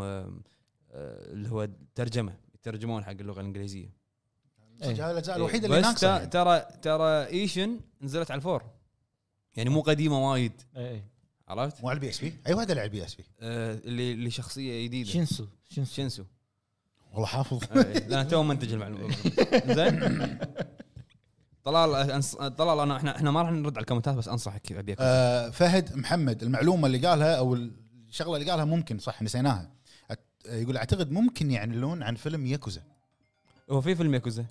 اللي هو ترجمة يترجمون حق اللغة الإنجليزية. إيه. الأجزاء الوحيدة اللي بس ناقصة يعني. ترى ترى إيشن نزلت على الفور. يعني مو قديمة وايد. إيه، إيه. عرفت؟ مو على البي إس بي؟ اي واحد على البي إس بي. آه، اللي اللي شخصية جديدة. شينسو شينسو. شينسو. والله حافظ. إيه، لا تو منتج المعلومه زين. طلال أنص... طلال انا إحنا إحنا ما راح نرد على الكومنتات بس أنصحك ابيك آه فهد محمد المعلومة اللي قالها أو الشغلة اللي قالها ممكن صح نسيناها. أت- يقول أعتقد ممكن يعلنون عن فيلم ياكوزا. هو في فيلم ياكوزا.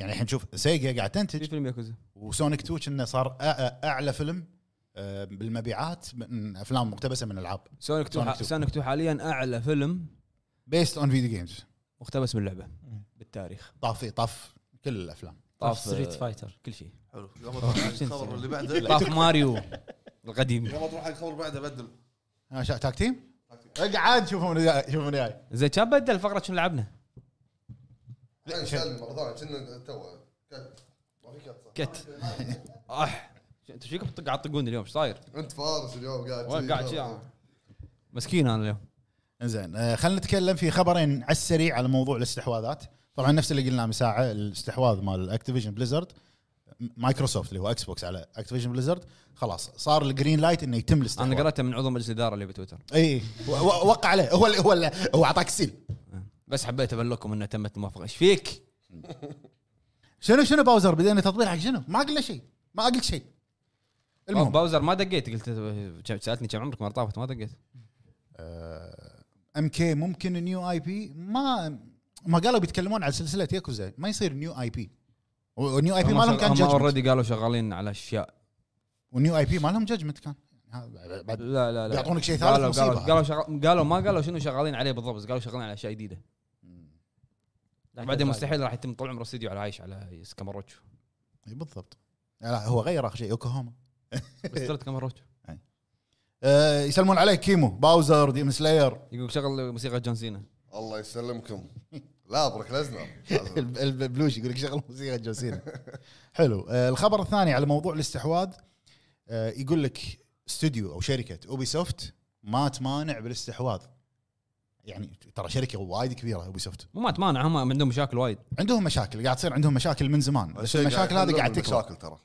يعني الحين نشوف سيجا قاعد في تنتج فيلم ياكوزا. وسونيك 2 كنا صار أعلى فيلم آه، بالمبيعات من أفلام مقتبسة من ألعاب. سونيك 2 سونيك 2. سونيك 2 حاليا أعلى فيلم based on video games مقتبس من لعبة بالتاريخ. طاف طاف كل الأفلام. طاف Street آه، Fighter كل شيء. حلو. [laughs] يوم تروح حق الخبر اللي بعده. [laughs] طاف ماريو القديم. يوم تروح حق الخبر بعده بدل. آه، tag team اقعد شوفوا من جاي. زين كان بدل فقرة شنو لعبنا؟ سالني مره ثانية كنا تو cut. ما في cut صح؟ cut. [laughs] اح أنت إيش فيكم قاعد تطقون اليوم؟ إيش صاير؟ أنت فارس اليوم قاعد وين قاعد شي؟ آه. مسكين أنا اليوم. زين آه، خلينا نتكلم في خبرين على السريع على موضوع الاستحواذات طبعا نفس اللي قلناه من ساعة الاستحواذ مال Activision Blizzard مايكروسوفت اللي هو إكس بوكس على Activision Blizzard خلاص صار ال green light إنه يتم الاستحواذ. أنا قرأته من عضو مجلس الإدارة اللي بتويتر. اي وقع عليه. هو اللي هو اللي هو أعطاك ال seal بس حبيت ابلغكم إنه تمت الموافقه إيش فيك؟ [laughs] شنو شنو باوزر؟ بدينا تطبيل حق شنو؟ ما قلنا شيء. ما قلت شيء. المهم. باوزر ما دقيت. قلت سألتني كم عمرك؟ مرة طافت ما دقيت. أم كي ممكن new IP؟ ما ما قالوا بيتكلمون على سلسلة ياكوزا. ما يصير new IP. و new IP ما لهم كان هم Judgment already قالوا شغالين على أشياء. و new IP ما لهم Judgment كان بعد لا لا لا. بيعطونك شيء ثالث قالوا قالوا. قالوا, شغال قالوا ما قالوا شنو شغالين عليه بالضبط قالوا شغالين على أشياء جديدة. بعدين مستحيل راح يتم طول عمره استديو على عايش على كاماروتشو. إي بالضبط. لا هو غير آخر شيء اوكلاهوما بس ترى [laughs] كاماروتشو آه يسلمون عليك كيمو باوزر Demon Slayer يقول شغل موسيقى جون سينا. الله يسلمكم. لا الب- [laughs] الب- البلوش يقول لك شغل موسيقى جون سينا. حلو. آه، الخبر الثاني على موضوع الاستحواذ آه، يقول لك استوديو أو شركة Ubisoft ما تمانع بالاستحواذ. يعني ترى شركة وايد كبيرة Ubisoft مو ما تمانع هم عندهم مشاكل وايد. عندهم مشاكل قاعد تصير عندهم مشاكل من زمان. بس المشاكل هذه قاعد تكبر. المشاكل ترى.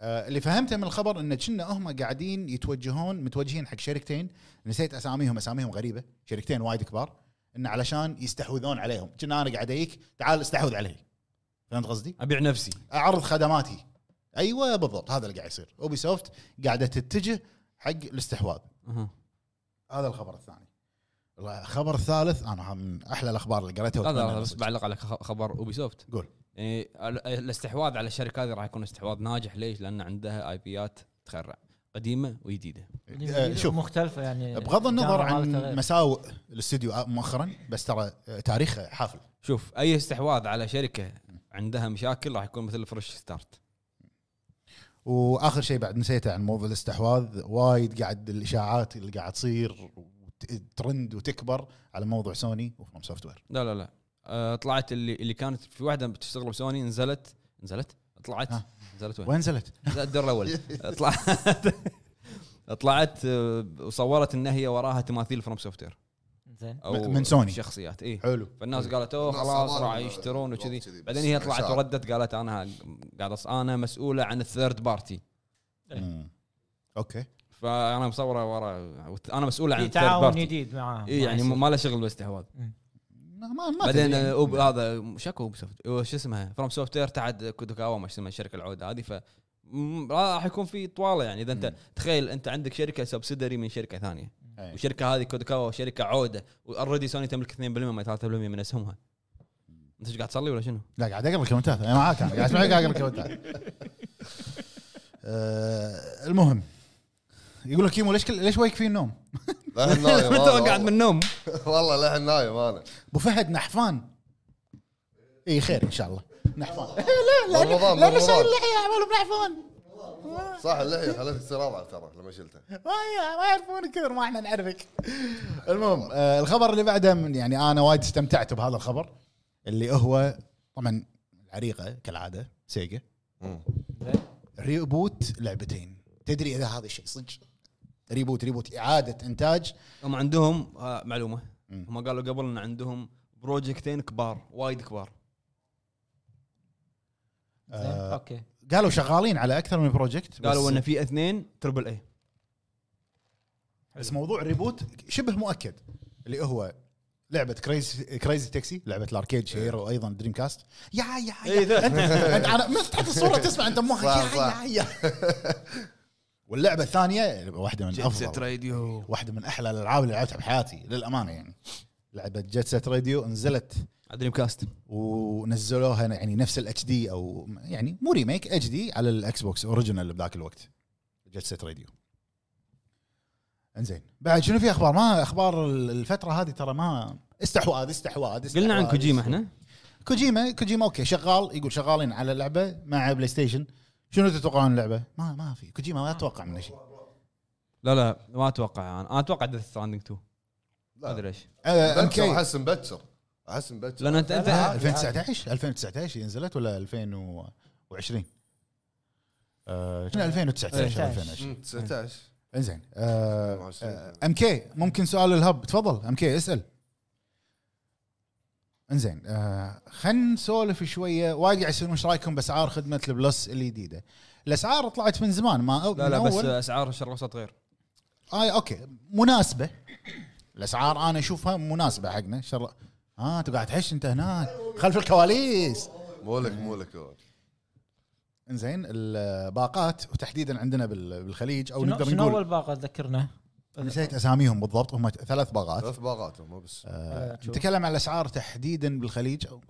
آه، اللي فهمته من الخبر إن كنا هم قاعدين يتوجهون متوجهين حق شركتين. نسيت أساميهم أساميهم غريبة. شركتين وايد كبار. انه علشان يستحوذون عليهم. كنا أنا قاعد أجيك تعال استحوذ علي. فهمت قصدي؟ أبيع نفسي. أعرض خدماتي. أيوه بالضبط. هذا اللي قاعد يصير. Ubisoft قاعدة تتجه حق الاستحواذ. هذا الخبر الثاني. الخبر الثالث أنا من أحلى الأخبار اللي قريتها لا لا بس. بعلق على خ- خبر Ubisoft قول. يعني ال- الاستحواذ على الشركة هذه راح يكون استحواذ ناجح ليش؟ لأن عندها IP ات تخرع قديمة وجديدة آه، شوف مختلفه يعني بغض النظر عن. مساوئ الاستوديو مؤخرا بس ترى تاريخه حافل شوف أي استحواذ على شركة عندها مشاكل راح يكون مثل fresh start وآخر شيء بعد نسيته عن موضوع الاستحواذ وايد قاعد الإشاعات اللي قاعد تصير ترند وتكبر على موضوع سوني و FromSoftware لا لا لا. أه طلعت اللي اللي كانت في واحدة بتشتغل بسوني نزلت نزلت؟ طلعت؟ ها. نزلت وين؟ وين نزلت؟ لا، الدور الأول. [laughs] طلعت. طلعت أه، وصورت ان هي وراها تماثيل FromSoftware زين. من سوني. شخصيات اي حلو. فالناس قالت أوه خلاص راح يشترون وكذي. كذي، بعدين هي طلعت. وردت قالت أنا قاعد أنا مسؤولة عن ال third party. okay. فأنا مصورة ورا أنا مسؤول عن في تعاون جديد معاهم. إي يعني ما له شغل بالاستحواذ ما ما بعدين أوب هذا شكو Ubisoft شو اسمها؟ FromSoftware تحت كودوكاوا ما اسمها الشركة العودة هذه ف راح يكون في طوالة يعني. إذا أنت تخيل أنت عندك شركة subsidiary من شركة ثانية. أي. والشركة هذه كودوكاوا شركة عودة و already سوني تملك 2% ما 3% من اسهمها أنت إيش قاعد تصلي ولا شنو؟ لا قاعد أقرأ ال comment ات. أنا معاك أنا قاعد اسمعك قاعد أقرأ ال comment ات. [laughs] آه، المهم. يقول لك كيمو ليش كل- ليش ويهك في النوم؟ لحن نايم [laughs] أنت أنا قاعد من النوم. والله. لحن نايم أنا أبو فهد نحفان. إي خير إن شاء الله. نحفان. رمضان [laughs] لا شايل رمضان اللحيه عملوا بنحفان صح اللحية خليتك تصير اضعف ترى لما شلتها ما يعرفون كثر ما إحنا نعرفك. [laughs] المهم آه الخبر اللي بعده من يعني أنا وايد استمتعت بهذا الخبر اللي هو طبعا العريقة كالعادة سيجا. reboot لعبتين. تدري إذا هذا الشيء صدق؟ reboot reboot اعاده انتاج هم عندهم آه، معلومه مم. هم قالوا قبل ان عندهم project ين كبار وايد كبار آه okay قالوا شغالين على أكثر من project بس- قالوا ان في اثنين triple A بس موضوع reboot شبه مؤكد اللي هو لعبه Crazy Crazy Taxi لعبه ال arcade الشهيرة وأيضا Dreamcast يا يا إيه يا. انت انت أنا ما تحط الصورة تسمع انت مخك يا. يا يا واللعبة الثانية واحدة من أفضل راديو واحدة من أحلى الألعاب اللي لعبتها بحياتي للأمانة يعني. لعبة Jet Set Radio نزلت Dreamcast ونزلوها يعني نفس ال HD أو يعني مو remake HD على الاكس بوكس original بذاك الوقت. Jet Set Radio انزين. بعد شنو في أخبار؟ ما أخبار الفترة هذه ترى ما استحواذ استحواذ قلنا عن استحواذ. كوجيما إحنا. كوجيما كوجيما okay شغال يقول شغالين على لعبة مع بلاي ستيشن. شنو تتوقعون اللعبة؟ ما ما في. كوجيما ما أتوقع منه شيء. لا لا ما أتوقع. أنا أنا أتوقع Death Stranding 2 ما لا. أدري ليش. ام كي أحس مبكر أحس مبكر لأن انت انت لا، 2019 2019 نزلت ولا 2020 آه، شنو 2019 19. 2020 مم، 19 إنزين. ام كي ممكن سؤال الهب. تفضل ام كي اسأل. انزين آه خلينا نسولف شوية. وايد قاعد يسالون إيش رأيكم بأسعار خدمة ال Plus الجديده الأسعار طلعت من زمان ما لا لا بس أول. أسعار الشرق الأوسط غير. آه أوكي. مناسبة. الأسعار أنا أشوفها مناسبة حقنا. شر آه أنت قاعد تحش أنت هناك. خلف الكواليس. مو لك مو لك انزين الباقات وتحديدا عندنا بال- بالخليج أو شنو نقدر شنو أول نقول باقة ذكرنا؟ نسيت أساميهم بالضبط هم ثلاث باقات ثلاث باغات مو بس. آه،. نتكلم عن الأسعار تحديدا بالخليج أو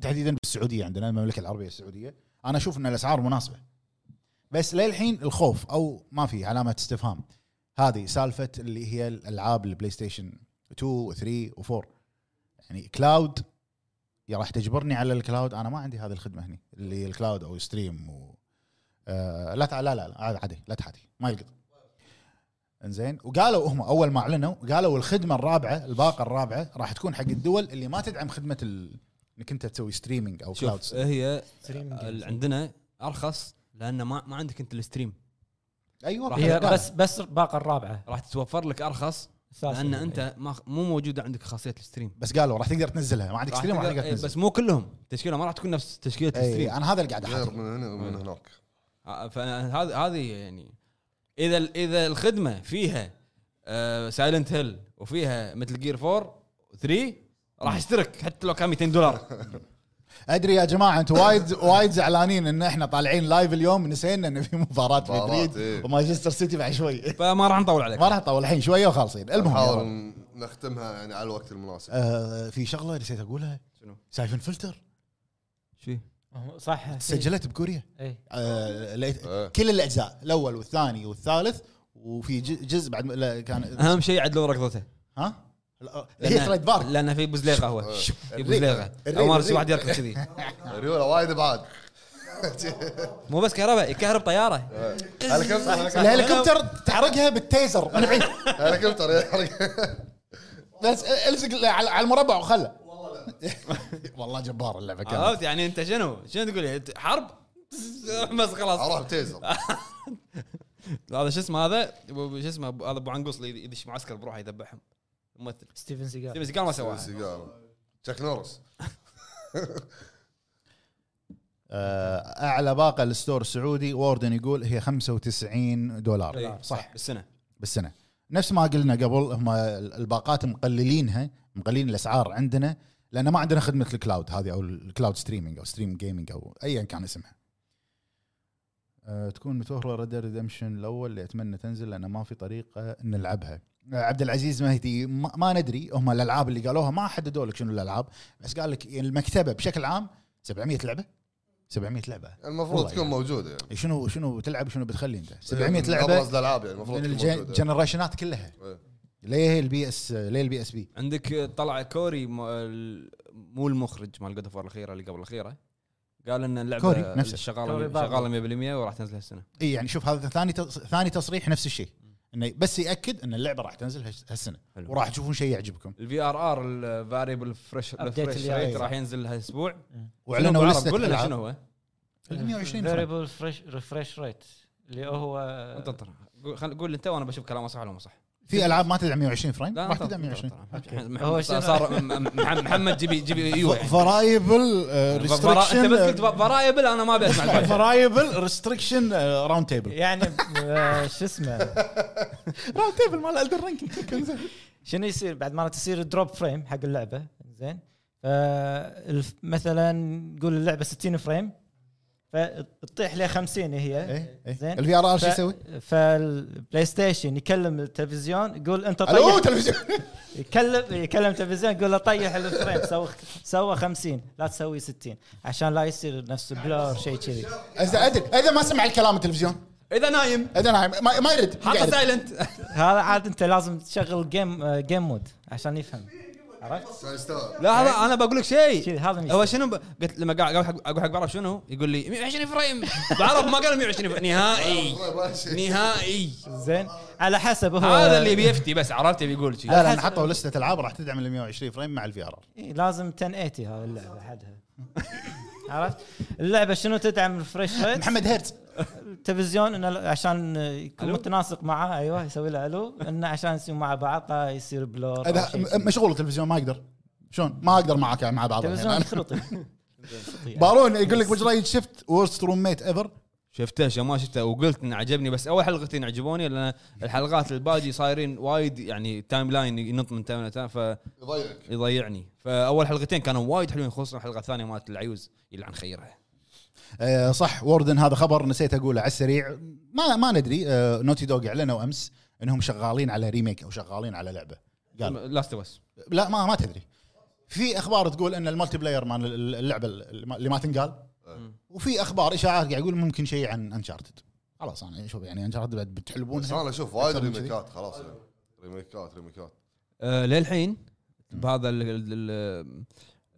تحديدا بالسعودية عندنا المملكة العربية السعودية. أنا أشوف إن الأسعار مناسبة. بس للحين الخوف أو ما في علامه استفهام. هذه سالفة اللي هي الألعاب البلاي ستيشن 2 و 3 و 4 يعني cloud يا راح تجبرني على ال cloud. أنا ما عندي هذه الخدمة هني اللي ال cloud أو stream و آه لا لا لا لا عادي- عادي لا تحاتي ما يلقط. إنزين. وقالوا هم أول ما أعلنوا قالوا الخدمة الرابعة الباقة الرابعة راح تكون حق الدول اللي ما تدعم خدمة ال- إنك أنت تسوي streaming أو cloud هي عندنا أرخص لأن ما ما عندك أنت ال stream. أيوه هي. بس بس باقه الرابعة. راح تتوفر لك أرخص. لأن أنت ما مو موجودة عندك خاصية ال stream. بس قالوا راح تقدر تنزلها. ما عندك stream راح تقدر- إيه، تنزل. بس مو كلهم. تشكيلة ما راح تكون نفس تشكيلة اي ال stream. أنا هذا اللي قاعد احاتي من هنا ومن هناك. آه، فهذه هذه يعني إذا إذا الخدمة فيها Silent Hill وفيها مثل Gear 4 3 راح اشترك حتى لو كان 200 دولار. [laughs] أدري يا جماعة أنتم وايد وايد زعلانين إن إحنا طالعين live اليوم نسينا إن في مباراة مباراة، مدريد إيه. ومانشستر سيتي بعد شوي. [laughs] فما راح نطول عليك. ما راح نطول الحين شوية وخالصين. المهم. نحاول نختمها يعني على الوقت المناسب. آه في شغلة نسيت أقولها. شنو؟ Syphon Filter. شو صح سجلت بكوريا؟ إي. آه إيه. كل الأجزاء الأول والثاني والثالث وفي جزء بعد لا، كان أهم شيء عدلوا ركضته ها؟ لا، هي تريد بارك. لأن في بوزليغه هو. في بوزليغه الريد. أشوف واحد يركض كذي. [laughs] ريوله وايد بعاد [laughs] مو بس كهرباء يكهرب طيارة. هليكوبتر الهليكوبتر تحرقها بالتيزر. من بعيد. [laughs] هليكوبتر بس الزق على على المربع وخله. [laughs] والله جبار اللعبة كانت عرفت؟ يعني أنت شنو؟ شنو تقول؟ لي؟ حرب؟ [laughs] بس خلاص. أروح ب taser [laughs] هذا شو اسمه هذا؟ شو اسمه؟ هذا أبو عنقوص اللي يدش معسكر بروحه يذبحهم. ممثل. ستيفن سيجال ستيفن سيجال ما سواها. سيجاره تشاك نوريس. آه، أعلى باقة ال store السعودي ووردن يقول هي 95 دولار. إيه، صح. بالسنة. بالسنة. نفس ما قلنا قبل هم الباقات مقللينها مقللين الأسعار عندنا لأن ما عندنا خدمة ال cloud هذه أو ال cloud streaming أو stream gaming أو ايا كان اسمها. أه تكون متوفرة Red Redemption الأول اللي أتمنى تنزل لأن ما في طريقة نلعبها. أه عبد العزيز مهدي ما, ما ندري هم الألعاب اللي قالوها ما حددوا لك شنو الألعاب بس قال لك المكتبة بشكل عام 700 لعبة. 700 لعبة. المفروض تكون يعني. موجودة. يعني شنو شنو بتلعب شنو بتخلي أنت؟ 700 من لعبة ابرز الالعاب يعني المفروض من ال generationات كلها. إيه. ليه البي اس ليه البي اس بي عندك طلع كوري مو المخرج مال جود اوف الأخيرة اللي قبل الأخيرة قال إن اللعبة كوري نفسه. شغالة. شغالة 100% وراح تنزل هالسنة إي يعني شوف هذا ثاني. ثاني تصريح نفس الشيء إنه بس يأكد إن اللعبة راح تنزل هالس- هالسنة حلو. وراح تشوفون شيء يعجبكم الفي ار ار الفاريبل فريش ريت. راح ينزل هالأسبوع وإعلنوا لسته بالعرب؟ قول لنا. شنو هو 120 فريم. فيريبل فريش ريفريش ريت اللي هو انت انطر قول انت وأنا بشوف كلامه صح ولا مو صح في ألعاب ما تدعم 120 فريم؟ راح انطر- تدعم انطر- 120 انطر. الحين هو؟ صار محمد جيبي جيبي أيوه فرايبل فرا- انت بس قلت فرايبل أنا ما ابي اسمع. فرايبل ريستريكشن راوند تيبل يعني آه، شو اسمه؟ [laughs] راوند تيبل مال [laughs] الدر رينج شنو يصير؟ بعد ما تصير دروب فريم حق اللعبة زين مثلا نقول اللعبة 60 frame. فتطيح لي 50 هي. إيه زين. ال VRR شو يسوي؟ فالبلاي ستيشن يكلم التلفزيون يقول أنت ألو طيح. تلفزيون. [laughs] يكلم يكلم التلفزيون يقول له طيح ال frame سوى سوى 50 لا تسوي 60 عشان لا يصير نفس blur شيء كذي. اذا ادري إذا ما سمع الكلام التلفزيون. إذا نايم. إذا نايم. ما, ما يرد. حاطه. silent هذا عاد أنت لازم تشغل game game mode عشان يفهم. عرفت؟ لا هذا أنا بقول لك شيء هذا هو شنو ب... قلت لما قاعد أقول حق أقول حق بعرف شنو؟ يقول لي 120 frame. [laughs] بعرف ما قال 120 frame. نهائي. [laughs] نهائي. زين. على حسب هو هذا اللي بيفتي بس عرفت يبي يقول شيء. لا لا حطوا list ة ألعاب راح تدعم ال 120 فريم مع ال VR إيه، لازم 1080 هذه اللعبة حدها. عرفت؟ اللعبة شنو تدعم ال fresh rate؟ محمد هيرتز. التلفزيون إنه عشان يكون؟ متناسق معه أيوه يسوي له ألو. إنه عشان يصير مع بعض لا يصير blur إذا. م- مشغول التلفزيون ما أقدر شلون؟ ما أقدر معك مع بعض التلفزيون [laughs] بارون يقول لك وجرايد شفت ورست روم ميت ايفر شفته شو ما شفته. وقلت انه عجبني بس أول حلقتين عجبوني لأن الحلقات الباقي صايرين وايد يعني تايم لاين ينط من تايم لتايم يضيعك. فيضيعني فأول حلقتين كانوا وايد حلوين خصوصا الحلقة الثانية مالت العيوز يلعن خيرها. آه صح ووردن هذا خبر نسيت أقوله على السريع. ما ما ندري آه نوتي دوغ إعلنوا أمس إنهم شغالين على ريميك أو شغالين على لعبة. قال. لاست بس لا ما ما تدري. في أخبار تقول إن المالتي بلاير مال اللعبة اللي ما- اللي ما تنقال. وفي أخبار إشاعات قاعد يقول ممكن شيء عن انشارتد خلاص أنا شوف يعني انشارتد بعد بس بتحلبونها أنا أشوف وايد. ريميكات خلاص يعني. ريميكات ريميكات آه للحين بهذا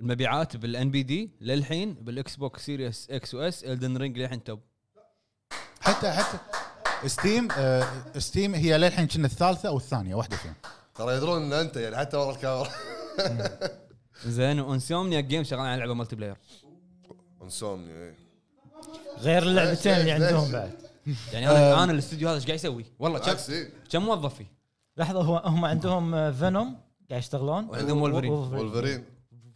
المبيعات بالان بي دي للحين بالاكس بوكس سيريس إكس واس الدن رينج للحين توب حتى حتى Steam آه Steam هي للحين كنا الثالثة أو الثانية واحدة فيهم ترى يدرون إن أنت يعني حتى ورا الكاميرا زين و Insomniac Games شغالين على لعبة multiplayer Insomniac إيه. غير اللعبتين اللي ليش- عندهم ليش؟ بعد يعني أنا أنا الاستوديو هذا إيش قاعد يسوي؟ والله كم إيه. كم موظف فيه؟ لحظة هو هم عندهم Venom قاعد يشتغلون وعندهم Wolverine. Wolverine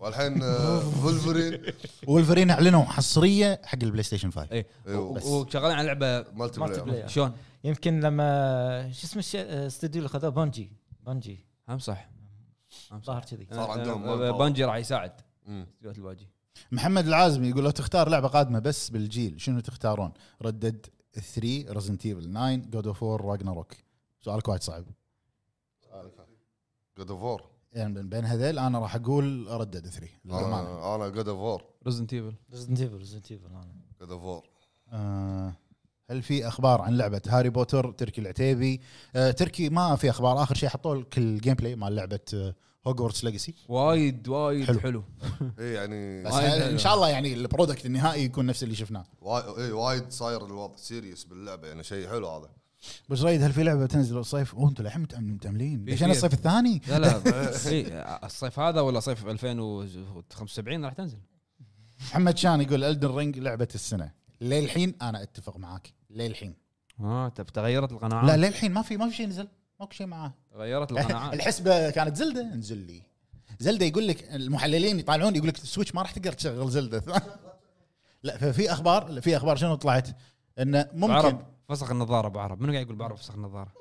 والحين آه، [laughs] وولفرين وولفرين أعلنوا حصرية حق ال PlayStation 5 اي. و- وشغالين على لعبة multi multiplayer شلون؟ يمكن لما شو اسم الشيء الاستوديو اللي خذوه Bungie. Bungie. هم صح. هم صح. ظاهر كذي. صار عندهم آه، Bungie راح يساعد. استديوهات الباجي. محمد العازمي يقول لو تختار لعبة قادمة بس بالجيل شنو تختارون؟ Red Dead 3 Resident Evil 9 God of War Ragnarok سؤالك وايد صعب. God of War يعني بين هذيل أنا راح أقول Red Dead 3 للأمانة. أنا God of War Resident Evil Resident Evil Resident Evil God of War آه، هل في أخبار عن لعبة هاري بوتر تركي العتيبي؟ آه، تركي ما في أخبار. آخر شيء حطوا لك ال gameplay مال لعبة Hogwarts Legacy وايد وايد حلو. حلو, [laughs] اي يعني بس. إن شاء الله يعني ال product النهائي يكون نفس اللي شفناه. وايد اي وايد صاير الوضع serious باللعبة يعني شيء حلو هذا. بس رايد هل في لعبة تنزل الصيف؟ وأنتم متأم- متاملين عشان في. الصيف الثاني. لا لا [laughs] الصيف هذا ولا صيف 2075 راح تنزل. محمد شان يقول Elden Ring لعبة السنة. للحين أنا أتفق معاك. للحين. آه تغيرت القناعات؟ لا للحين ما في ما في شيء نزل. ماكو شيء معاه. تغيرت [laughs] القناعات. الحسبة كانت Zelda. انزل لي. Zelda يقول لك المحللين يطالعون يقول لك ال Switch ما راح تقدر تشغل Zelda. [laughs] لا ففي أخبار في أخبار شنو طلعت؟ انه ممكن بعرب فسخ النظارة أبو عرب. منو قاعد يقول بعرب فسخ النظارة؟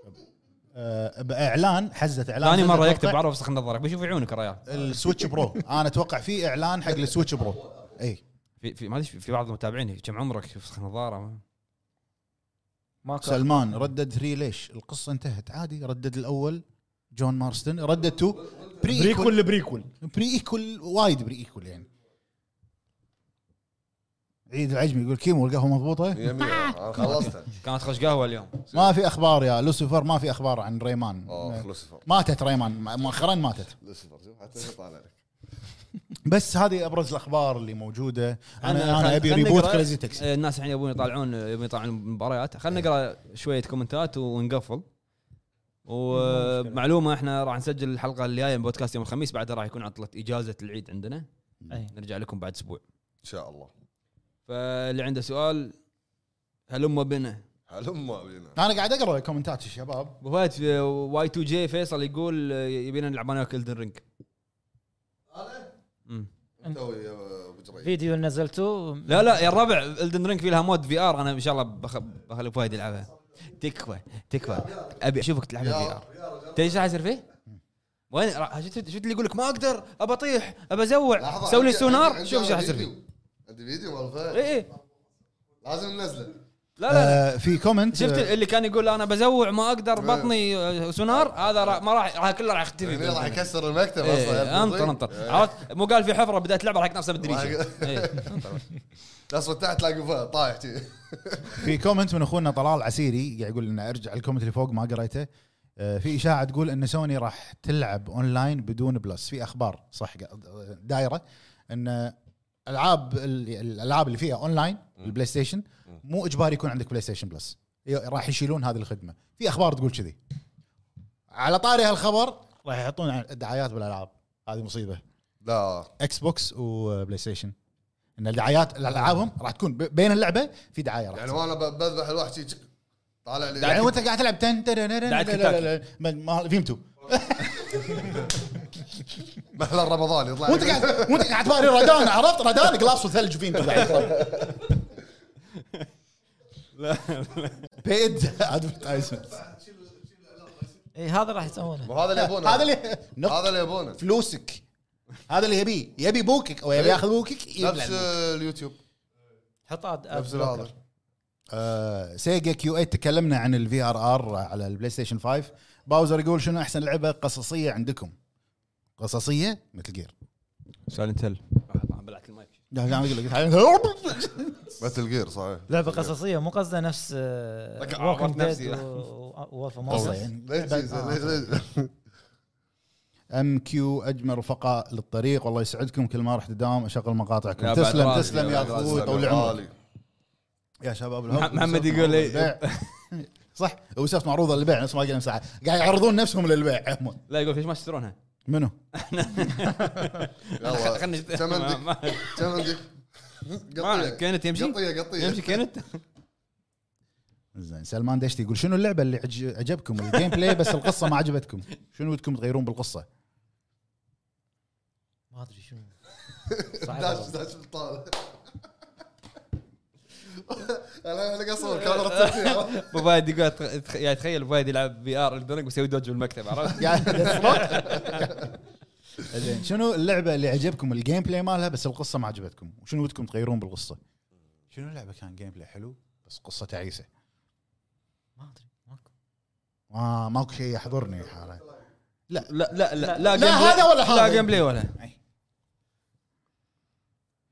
آه باعلان حزه إعلان ثاني مرة يكتب توقع بعرب فسخ النظارة. بيشوف عيونك يا ريال. السويتش برو. أنا أتوقع في إعلان حق السويتش برو. إي. في في ما أدري في بعض المتابعين كم عمرك فسخ نظاره ما سلمان ردد 3 ليش؟ القصة انتهت. عادي ردد الأول. جون مارستن. ردد 2 بري بريكول. بريكول. بري ايكول وايد بري ايكول يعني. عيد العجمي يقول كيمو القهوه مضبوطة؟ خلصتها. كانت خش قهوة اليوم. ما في أخبار يا لوسيفر ما في أخبار عن Rayman. آه لوسيفر. ماتت Rayman مؤخرا ماتت. لوسيفر شوف حتى طالع لك. بس هذه أبرز الأخبار اللي موجودة. أنا أنا أبي reboot. Crazy Taxi الناس الحين يبون يطالعون يبون يطالعون المباريات. خلينا نقرأ شوية كومنتات ونقفل. ومعلومة إحنا راح نسجل الحلقة الجاية من بودكاست يوم الخميس بعدها راح يكون عطلة إجازة العيد عندنا. أي. نرجع لكم بعد أسبوع. إن شاء الله. فاللي عنده سؤال هلم بنا. هلما بينا أنا قاعد أقرأ كومنتات الشباب أبو فهد في Y2J فيصل يقول يبينا نلعب أنا؟ Elden Ring توي أبو جريد فيديو نزلته لا لا يا الربع Elden Ring في لها mod VR. أنا إن شاء الله بخ- بخلي فهد يلعبها. تكفى تكفى. أبي أشوفك تلعبها VR. تدري إيش راح يصير فيه؟ وين؟ شفت اللي يقول لك؟ ما أقدر. أبى أطيح أبى أزوع. سوي لي سونار. شوف إيش راح يصير فيه. عندي فيديو مال فهد. اي اي لازم ننزله. لا لا لا. آه في comment شفت آه. اللي كان يقول أنا بزوع ما أقدر إيه. بطني آه، سونار؟ هذا راح- ما راح راح كله راح يختفي. يعني راح يكسر المكتب أصلا. إيه، أنطر أنطر. عرفت؟ مو قال في حفرة بدأت لعبة راح يكنسها بالدريشة. إيه،. تصل تحت تلاقي طايح. [laughs] في comment من أخونا طلال عسيري قاعد يقول لنا أرجع ال comment اللي فوق ما قريته. آه، في إشاعة تقول إن سوني راح تلعب اونلاين بدون Plus. في أخبار صح دايرة إن العاب ال- الألعاب اللي فيها online ال PlayStation مو إجباري يكون عندك PlayStation Plus راح يشيلون هذه الخدمة. في أخبار تقول كذي. على طاري هالخبر راح يحطون دعايات بالألعاب. هذه مصيبة. لا. Xbox و PlayStation إن الدعايات الألعابهم راح تكون بين اللعبة في دعاية راح يعني. وأنا بذبح الواحد. طالع لي. يعني وأنت قاعد تلعب تن تن دعاية كنتاكي. مهل رمضان يطلع وانت قاعد وانت قاعد تباري ردان عرفت؟ ردان قلاص وثلج فينتو قاعد [laughs] لا بيد ادفرتايزمنت اي إيه، هذا راح يسوونه. وهذا اللي يبونه. هذا اللي هذا اللي يبونه. فلوسك. هذا اللي يبيه. يبي بوكك أو يبي ياخذ بوكك نفس. اليوتيوب. حط نفس هذا. آه، سيجا كيو 8 تكلمنا عن الفي ار ار على البلاي ستيشن 5 باوزر يقول شنو أحسن لعبة قصصية عندكم؟ قصصية مثل جير سايلنت هيل بلعت المايك قاعد أقول لك [laughs] مثل جير صحيح. لعبه قصصية مو قصده نفس ووكينج عرفت نفسي، لا. وولف امونج ليش ليش MQ اجمل رفقاء للطريق. والله يسعدكم كل ما رحت الدوام أشغل مقاطعكم. تسلم تسلم يا أخوي طول عمرك. يا شباب الهب محمد يقول. للبيع. [laughs] صح Ubisoft معروضه للبيع نفس ما قلنا ساعة. قاعد يعرضون نفسهم للبيع. لا يقول ليش ما تشترونها؟ منو؟ خلني كم عندك؟ كم عندك؟ قطية كانت يمشي قطية قطية يمشي كانت زين سلمان دشتي يقول شنو اللعبة اللي عج- عجبكم ال gameplay بس القصة ما عجبتكم شنو ودكم تغيرون بالقصة ما أدري شنو [laughs] داش. داش بالطاوله [laughs] أنا كاميرا [laughs] [laughs] أبو فهد يقول يعني تخيل أبو فهد يلعب VR الدرج ويسوي dodge بالمكتب عرفت؟ يصرخ. زين شنو اللعبة اللي عجبكم ال gameplay مالها؟ بس القصة ما عجبتكم. وشنو ودكم تغيرون بالقصة؟ شنو اللعبة كان gameplay حلو بس قصة تعيسة؟ ما أدري ماكو. ما ماكو شيء يحضرني حالة. لا لا لا لا لا، game هذا ولا هذا. لا gameplay ولا.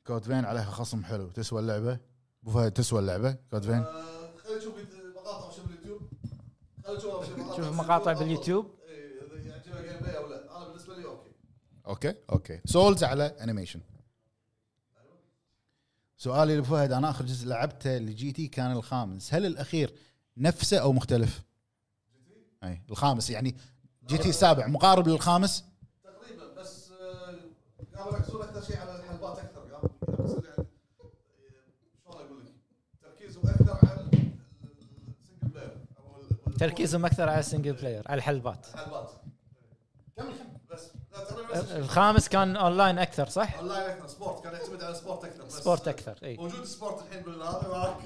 Code Vein عليها خصم حلو. تسوى اللعبة؟ ابو فهد تسوى اللعبة. Code Vein خلينا نشوف مقاطع شوف اليوتيوب خلينا نشوف شوف مقاطع باليوتيوب. يعجبها gameplay أو لا. أنا بالنسبة لي okay. okay okay. Souls على animation سؤالي لابو فهد أنا آخر جزء لعبته ل GT كان الخامس. هل الأخير نفسه أو مختلف؟ أي الخامس. يعني GT السابع مقارب للخامس؟ تقريبا بس آه، قاموا يركزون أكثر شيء على الحلبات أكثر قاموا قاموا يصير يعني آه، شلون أقول لك تركيزهم أكثر على ال single player أو ال- تركيزهم أكثر على ال single player على الحلبات. الحلبات. بس. الخامس كان اونلاين أكثر صح؟ اونلاين أكثر Sport كان يعتمد على Sport أكثر بس. Sport أكثر إي. موجود Sport الحين بالهذا معك.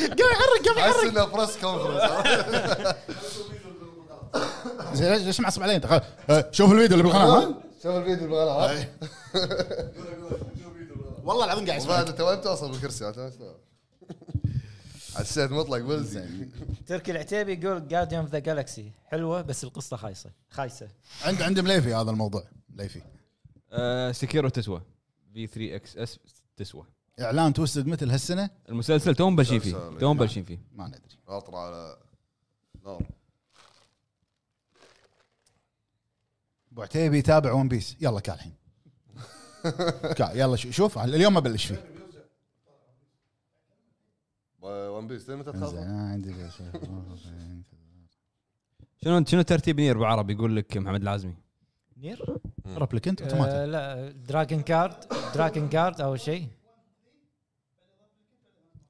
قام يحرك قام احس انه press conference زين ليش ليش معصب علي انت آه، شوف الفيديو اللي بالقناة ها؟ شوف الفيديو بالقناة [laughs] والله العظيم قاعد يسمعك انت وين توصل بالكرسي. حسيت مطلق زين تركي العتيبي يقول جارديان اوف ذا جالكسي حلوة بس القصة خايسة. خايسة. عند عند مليفي هذا الموضوع. مليفي. آه، سكيرو تسوى. في 3 إكس اس تسوى. إعلان توستد مثل هالسنة؟ المسلسل توم بلشين فيه توم. بلشين فيه ما ندري. اطر على نار. أبو عتيبي يتابع ون بيس يلا كا الحين. [laughs] كا يلا شو- شوف اليوم ما بلش فيه. ون بيس متى تخلص؟ آه، عندي [laughs] شنو شنو ترتيب نير بالعربي يقول لك محمد العازمي نير؟ ربليكنت آه أوتوماتيك. لا دراجون كارد دراجون كارد اول شيء.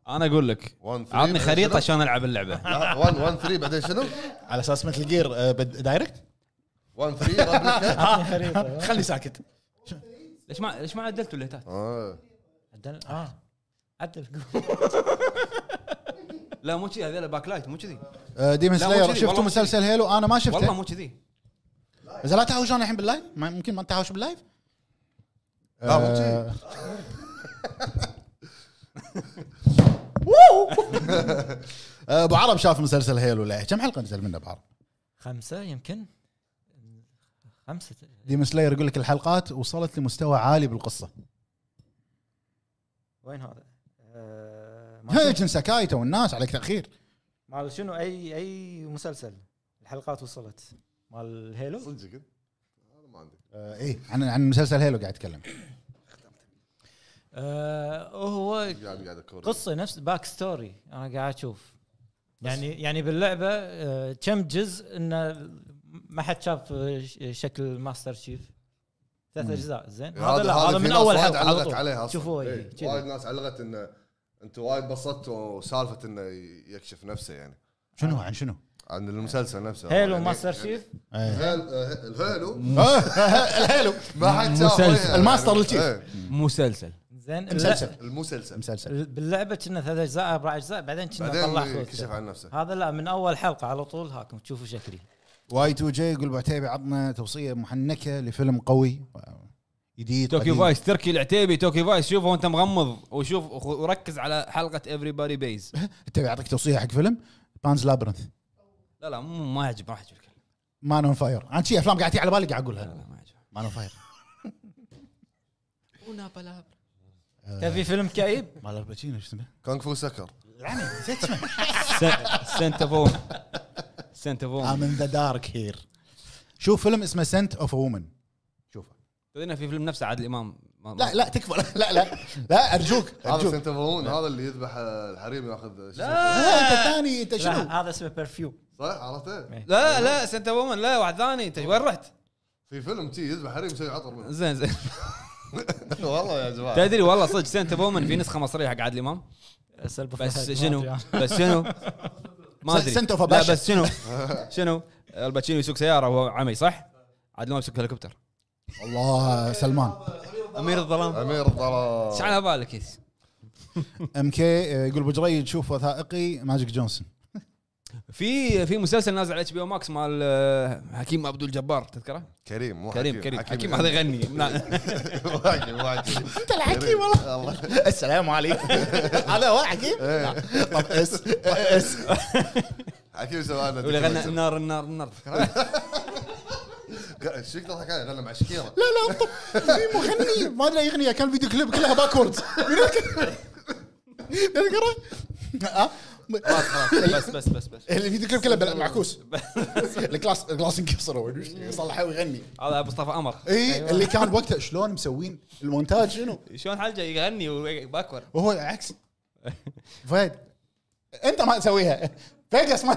أنا أقول لك 1 عطني خريطة عشان ألعب اللعبة. 1 1 3 بعدين شنو؟ على أساس مثل جير آه، بد- دايركت 1 3 رابليكا اعطني خريطة. خلني ساكت. ليش ما ليش ما عدلتوا الليتات؟ آه. عدل آه. عدل [laughs] لا مو كذي هذول backlight مو كذي. لا، مو Slayer كذي، شفتوا والله مو مسلسل Halo أنا ما والله شفته مو كذي. بس لا تهاوشون الحين بال live ما- ممكن ما تهاوش بال live لا، مو آه، [laughs] آه، أبو عرب شاف مسلسل Halo لا كم حلقة نزل منه أبو عرب؟ خمسة يمكن. خمسة. Demon Slayer يقول لك الحلقات وصلت لمستوى عالي بالقصة. وين هذا؟ هيك سكايته والناس عليك تأخير. مال شنو؟ أي أي مسلسل الحلقات وصلت؟ مال Halo صدق هذا ما عندي. آه إيه عن عن مسلسل Halo قاعد أتكلم. آه هو قصة نفس backstory أنا قاعد أشوف. يعني يعني باللعبة آه، كم جزء انه ما حد شاف شكل Master Chief ثلاث. أجزاء زين. هذا هذا لا هذا من ناس اول حلقة علقت عليها. شوفوا إيه، إيه،. وايد ناس علقت انه أنتم وايد بسطتوا سالفه انه يكشف نفسه يعني. شنو عن شنو؟ عن المسلسل نفسه. Halo يعني- ماستر يعني Chief إيه. Hal- آه، ال [laughs] Halo؟ ال Halo. ما حد شاف مسلسل. ال Master لل Chief. إيه، مسلسل. زين مسلسل. المسلسل. مسلسل. باللعبة كنا ثلاث أجزاء أربع أجزاء بعدين كنا طلع بعدين. كشف عن نفسه. هذا لا من أول حلقة على طول هاكم تشوفوا شكلي. Y 2 J يقول ابو عتيبي عطنا توصية محنكة لفيلم قوي. جديد قديم. Vice تركي العتيبي Tokyo Vice شوفه وانت مغمض وشوف وركز على حلقة Everybody Pays تبي اعطيك توصية حق فيلم؟ Pan's Labyrinth. لا لا مو ما يعجب ما يعجبك. Man on Fire أنا شي أفلام قاعد على بالي قاعد لا أقولها. لا ما يعجبك. Man on Fire تبي فيلم كئيب؟ مال الباتشينو إيش اسمه؟ كونغ فو سكر. يعني نسيت اسمه Scent of Scent of I'm in the dark here شوف فيلم اسمه Scent of Woman تدري في فيلم نفسه عادل إمام. ما- لا لا تكفى. لا لا لا أرجوك [laughs] هذا أرجوك. Scent of هذا اللي يذبح الحريم ياخذ اسمه؟ لا. أنت ثاني أنت لا شنو؟ هذا اسمه Perfume صح عرفته؟ لا لا Scent of Woman لا واحد ثاني. إنت وين رحت؟ في فيلم تي يذبح حريم يسوي عطر منه. زين زين. [laughs] والله يا جماعة. تدري والله صدق سنتا وومن في نسخة مصرية حق عادل إمام. بس شنو؟ بس شنو؟ ما أدري. سنتو لا فباشا. بس شنو؟ [laughs] شنو؟ الباتشينو يسوق سيارة وهو عمي صح؟ عادل إمام يسوق هليكوبتر. الله سلمان. أمير الظلام. أمير الظلام. إيش على بالك يس؟ أم كي يقول ابو جريد شوف وثائقي ماجيك جونسون. في في مسلسل نازل على إتش بي أو ماكس مال آه، حكيم عبد الجبار تذكره؟ كريم مو كريم كريم. حكيم هذا يغني [laughs] واقف أنت الحكيم والله. السلام عليكم. [laughs] هذا هو حكيم؟ لا. طب إس إس. حكيم سوى لنا واللي غنى النار النار النار؟ [laughs] إيش فيك تضحك عليه غنى مع شكيرة. لا لا طب في مغني ما أدري اغنيه كان فيديو كليب كلها باكوردز تذكره؟ [laughs] ها؟ بس بس بس بس. الفيديو كليب كله معكوس. الكلاس الكلاس انكسر يصلحه ويغني هذا مصطفى قمر. اي اللي كان وقتها شلون مسوين المونتاج شنو؟ شلون حلجه يغني وباكور وهو العكس فهد أنت ما تسويها. فيجاس ما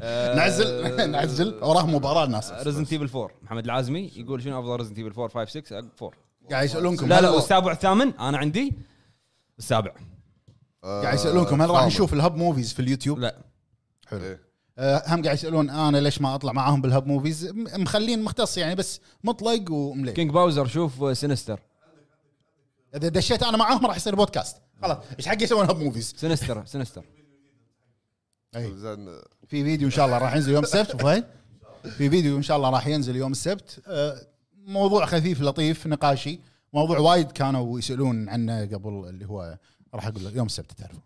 تسوي. نعزل. [laughs] نعزل. وراه مباراة الناس ريزنت ايفل 4 محمد العازمي يقول شنو أفضل ريزنت ايفل 4 5 6 4 قاعد يسألونكم لا لا والسابع الثامن أنا عندي السابع. قاعد يسألونكم هل راح نشوف الهب موفيز في اليوتيوب؟ لا. حلو. إيه. آه، هم قاعد يسألون أنا ليش ما أطلع معاهم بالهب موفيز مخلين مختص يعني بس مطلق ومليك كينج باوزر شوف سينستر إذا دشيت أنا معاهم راح يصير بودكاست خلاص. إيش حق يسوون هب موفيز سينستر سينستر أي. زين. في فيديو إن شاء الله راح ينزل يوم السبت فهد؟ في فيديو إن شاء الله راح ينزل يوم السبت. آه، موضوع خفيف لطيف نقاشي. موضوع وايد كانوا يسألون عنه قبل اللي هو راح أقول لك يوم السبت تعرفون.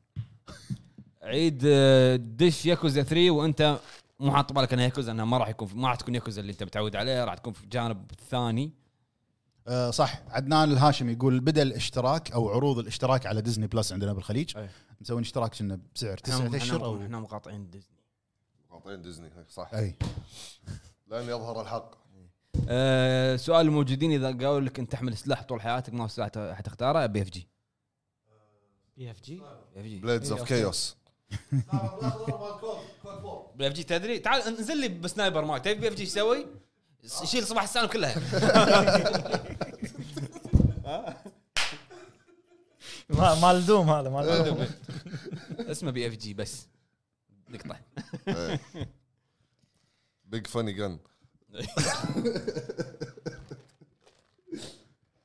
عيد آه، دش ياكوزا 3 وأنت مو حاط بالك إنها ياكوزا إنها ما راح يكون ما راح تكون ياكوزا اللي أنت متعود عليه راح تكون في الجانب الثاني. آه، صح. عدنان الهاشم يقول بدا الاشتراك أو عروض الاشتراك على Disney Plus عندنا بالخليج أي. مسوين اشتراك كنا بسعر تسعة اشهر أو إحنا مقاطعين ديزني. معطين ديزني صح. أي. لأن يظهر الحق. أه سؤال الموجودين إذا قالوا لك أنت تحمل سلاح طول حياتك ما هو سلاح حتختاره؟ بي إف جي. بي إف جي؟ بي إف جي. بليدز اوف كيوس بي إف جي تدري؟ تعال انزل لي بسنايبر ماي. تبي بي إف جي إيش يسوي؟ يشيل صباح السالم كلها [laughs] ما- مال دوم هذا مال دوم اسمه بي إف جي بس. نقطة. بيج فاني جن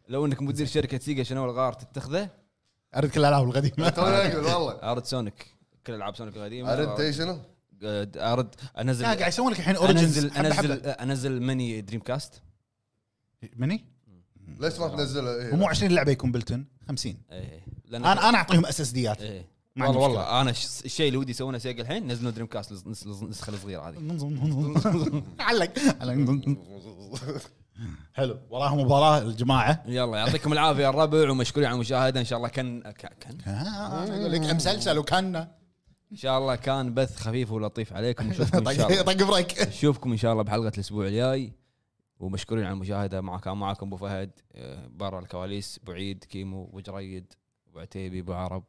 لو إنك مدير شركة سيجا شنو الغار تتخذه؟ أرد كل الالعاب القديمة. [laughs] توني أقول والله. أرد سونيك. كل ألعاب سونيك القديمة. أرد اي شنو؟ أرد- أرد. أنزل. لا قاعد يسوون لك الحين اوريجنز أنزل أنزل أنزل ماني دريم كاست مني؟ ليش ما تنزله؟ إيه. ومو 20 لعبة يكون بلتن 50 إيه لأن أنا أنا أعطيهم اس اس ديات إيه والله والله أنا الشيء اللي ودي يسوونه Sega الحين نزلوا Dreamcast النس- النس- النسخه الصغيره هذه. علق. علق. حلو. وراهم مباراة الجماعة. يلا يعطيكم العافية الربع ومشكورين على المشاهدة. إن شاء الله كان كان؟ يقول لك مسلسل وكان. إن شاء الله كان بث خفيف ولطيف عليكم. [laughs] نشوفكم إن شاء الله. طق break نشوفكم إن شاء الله بحلقة الأسبوع الجاي. ومشكورين على المشاهدة. مع كان معكم أبو فهد آه، برا الكواليس ابو عيد كيمو ابو جريد ابو عتيبي ابو عرب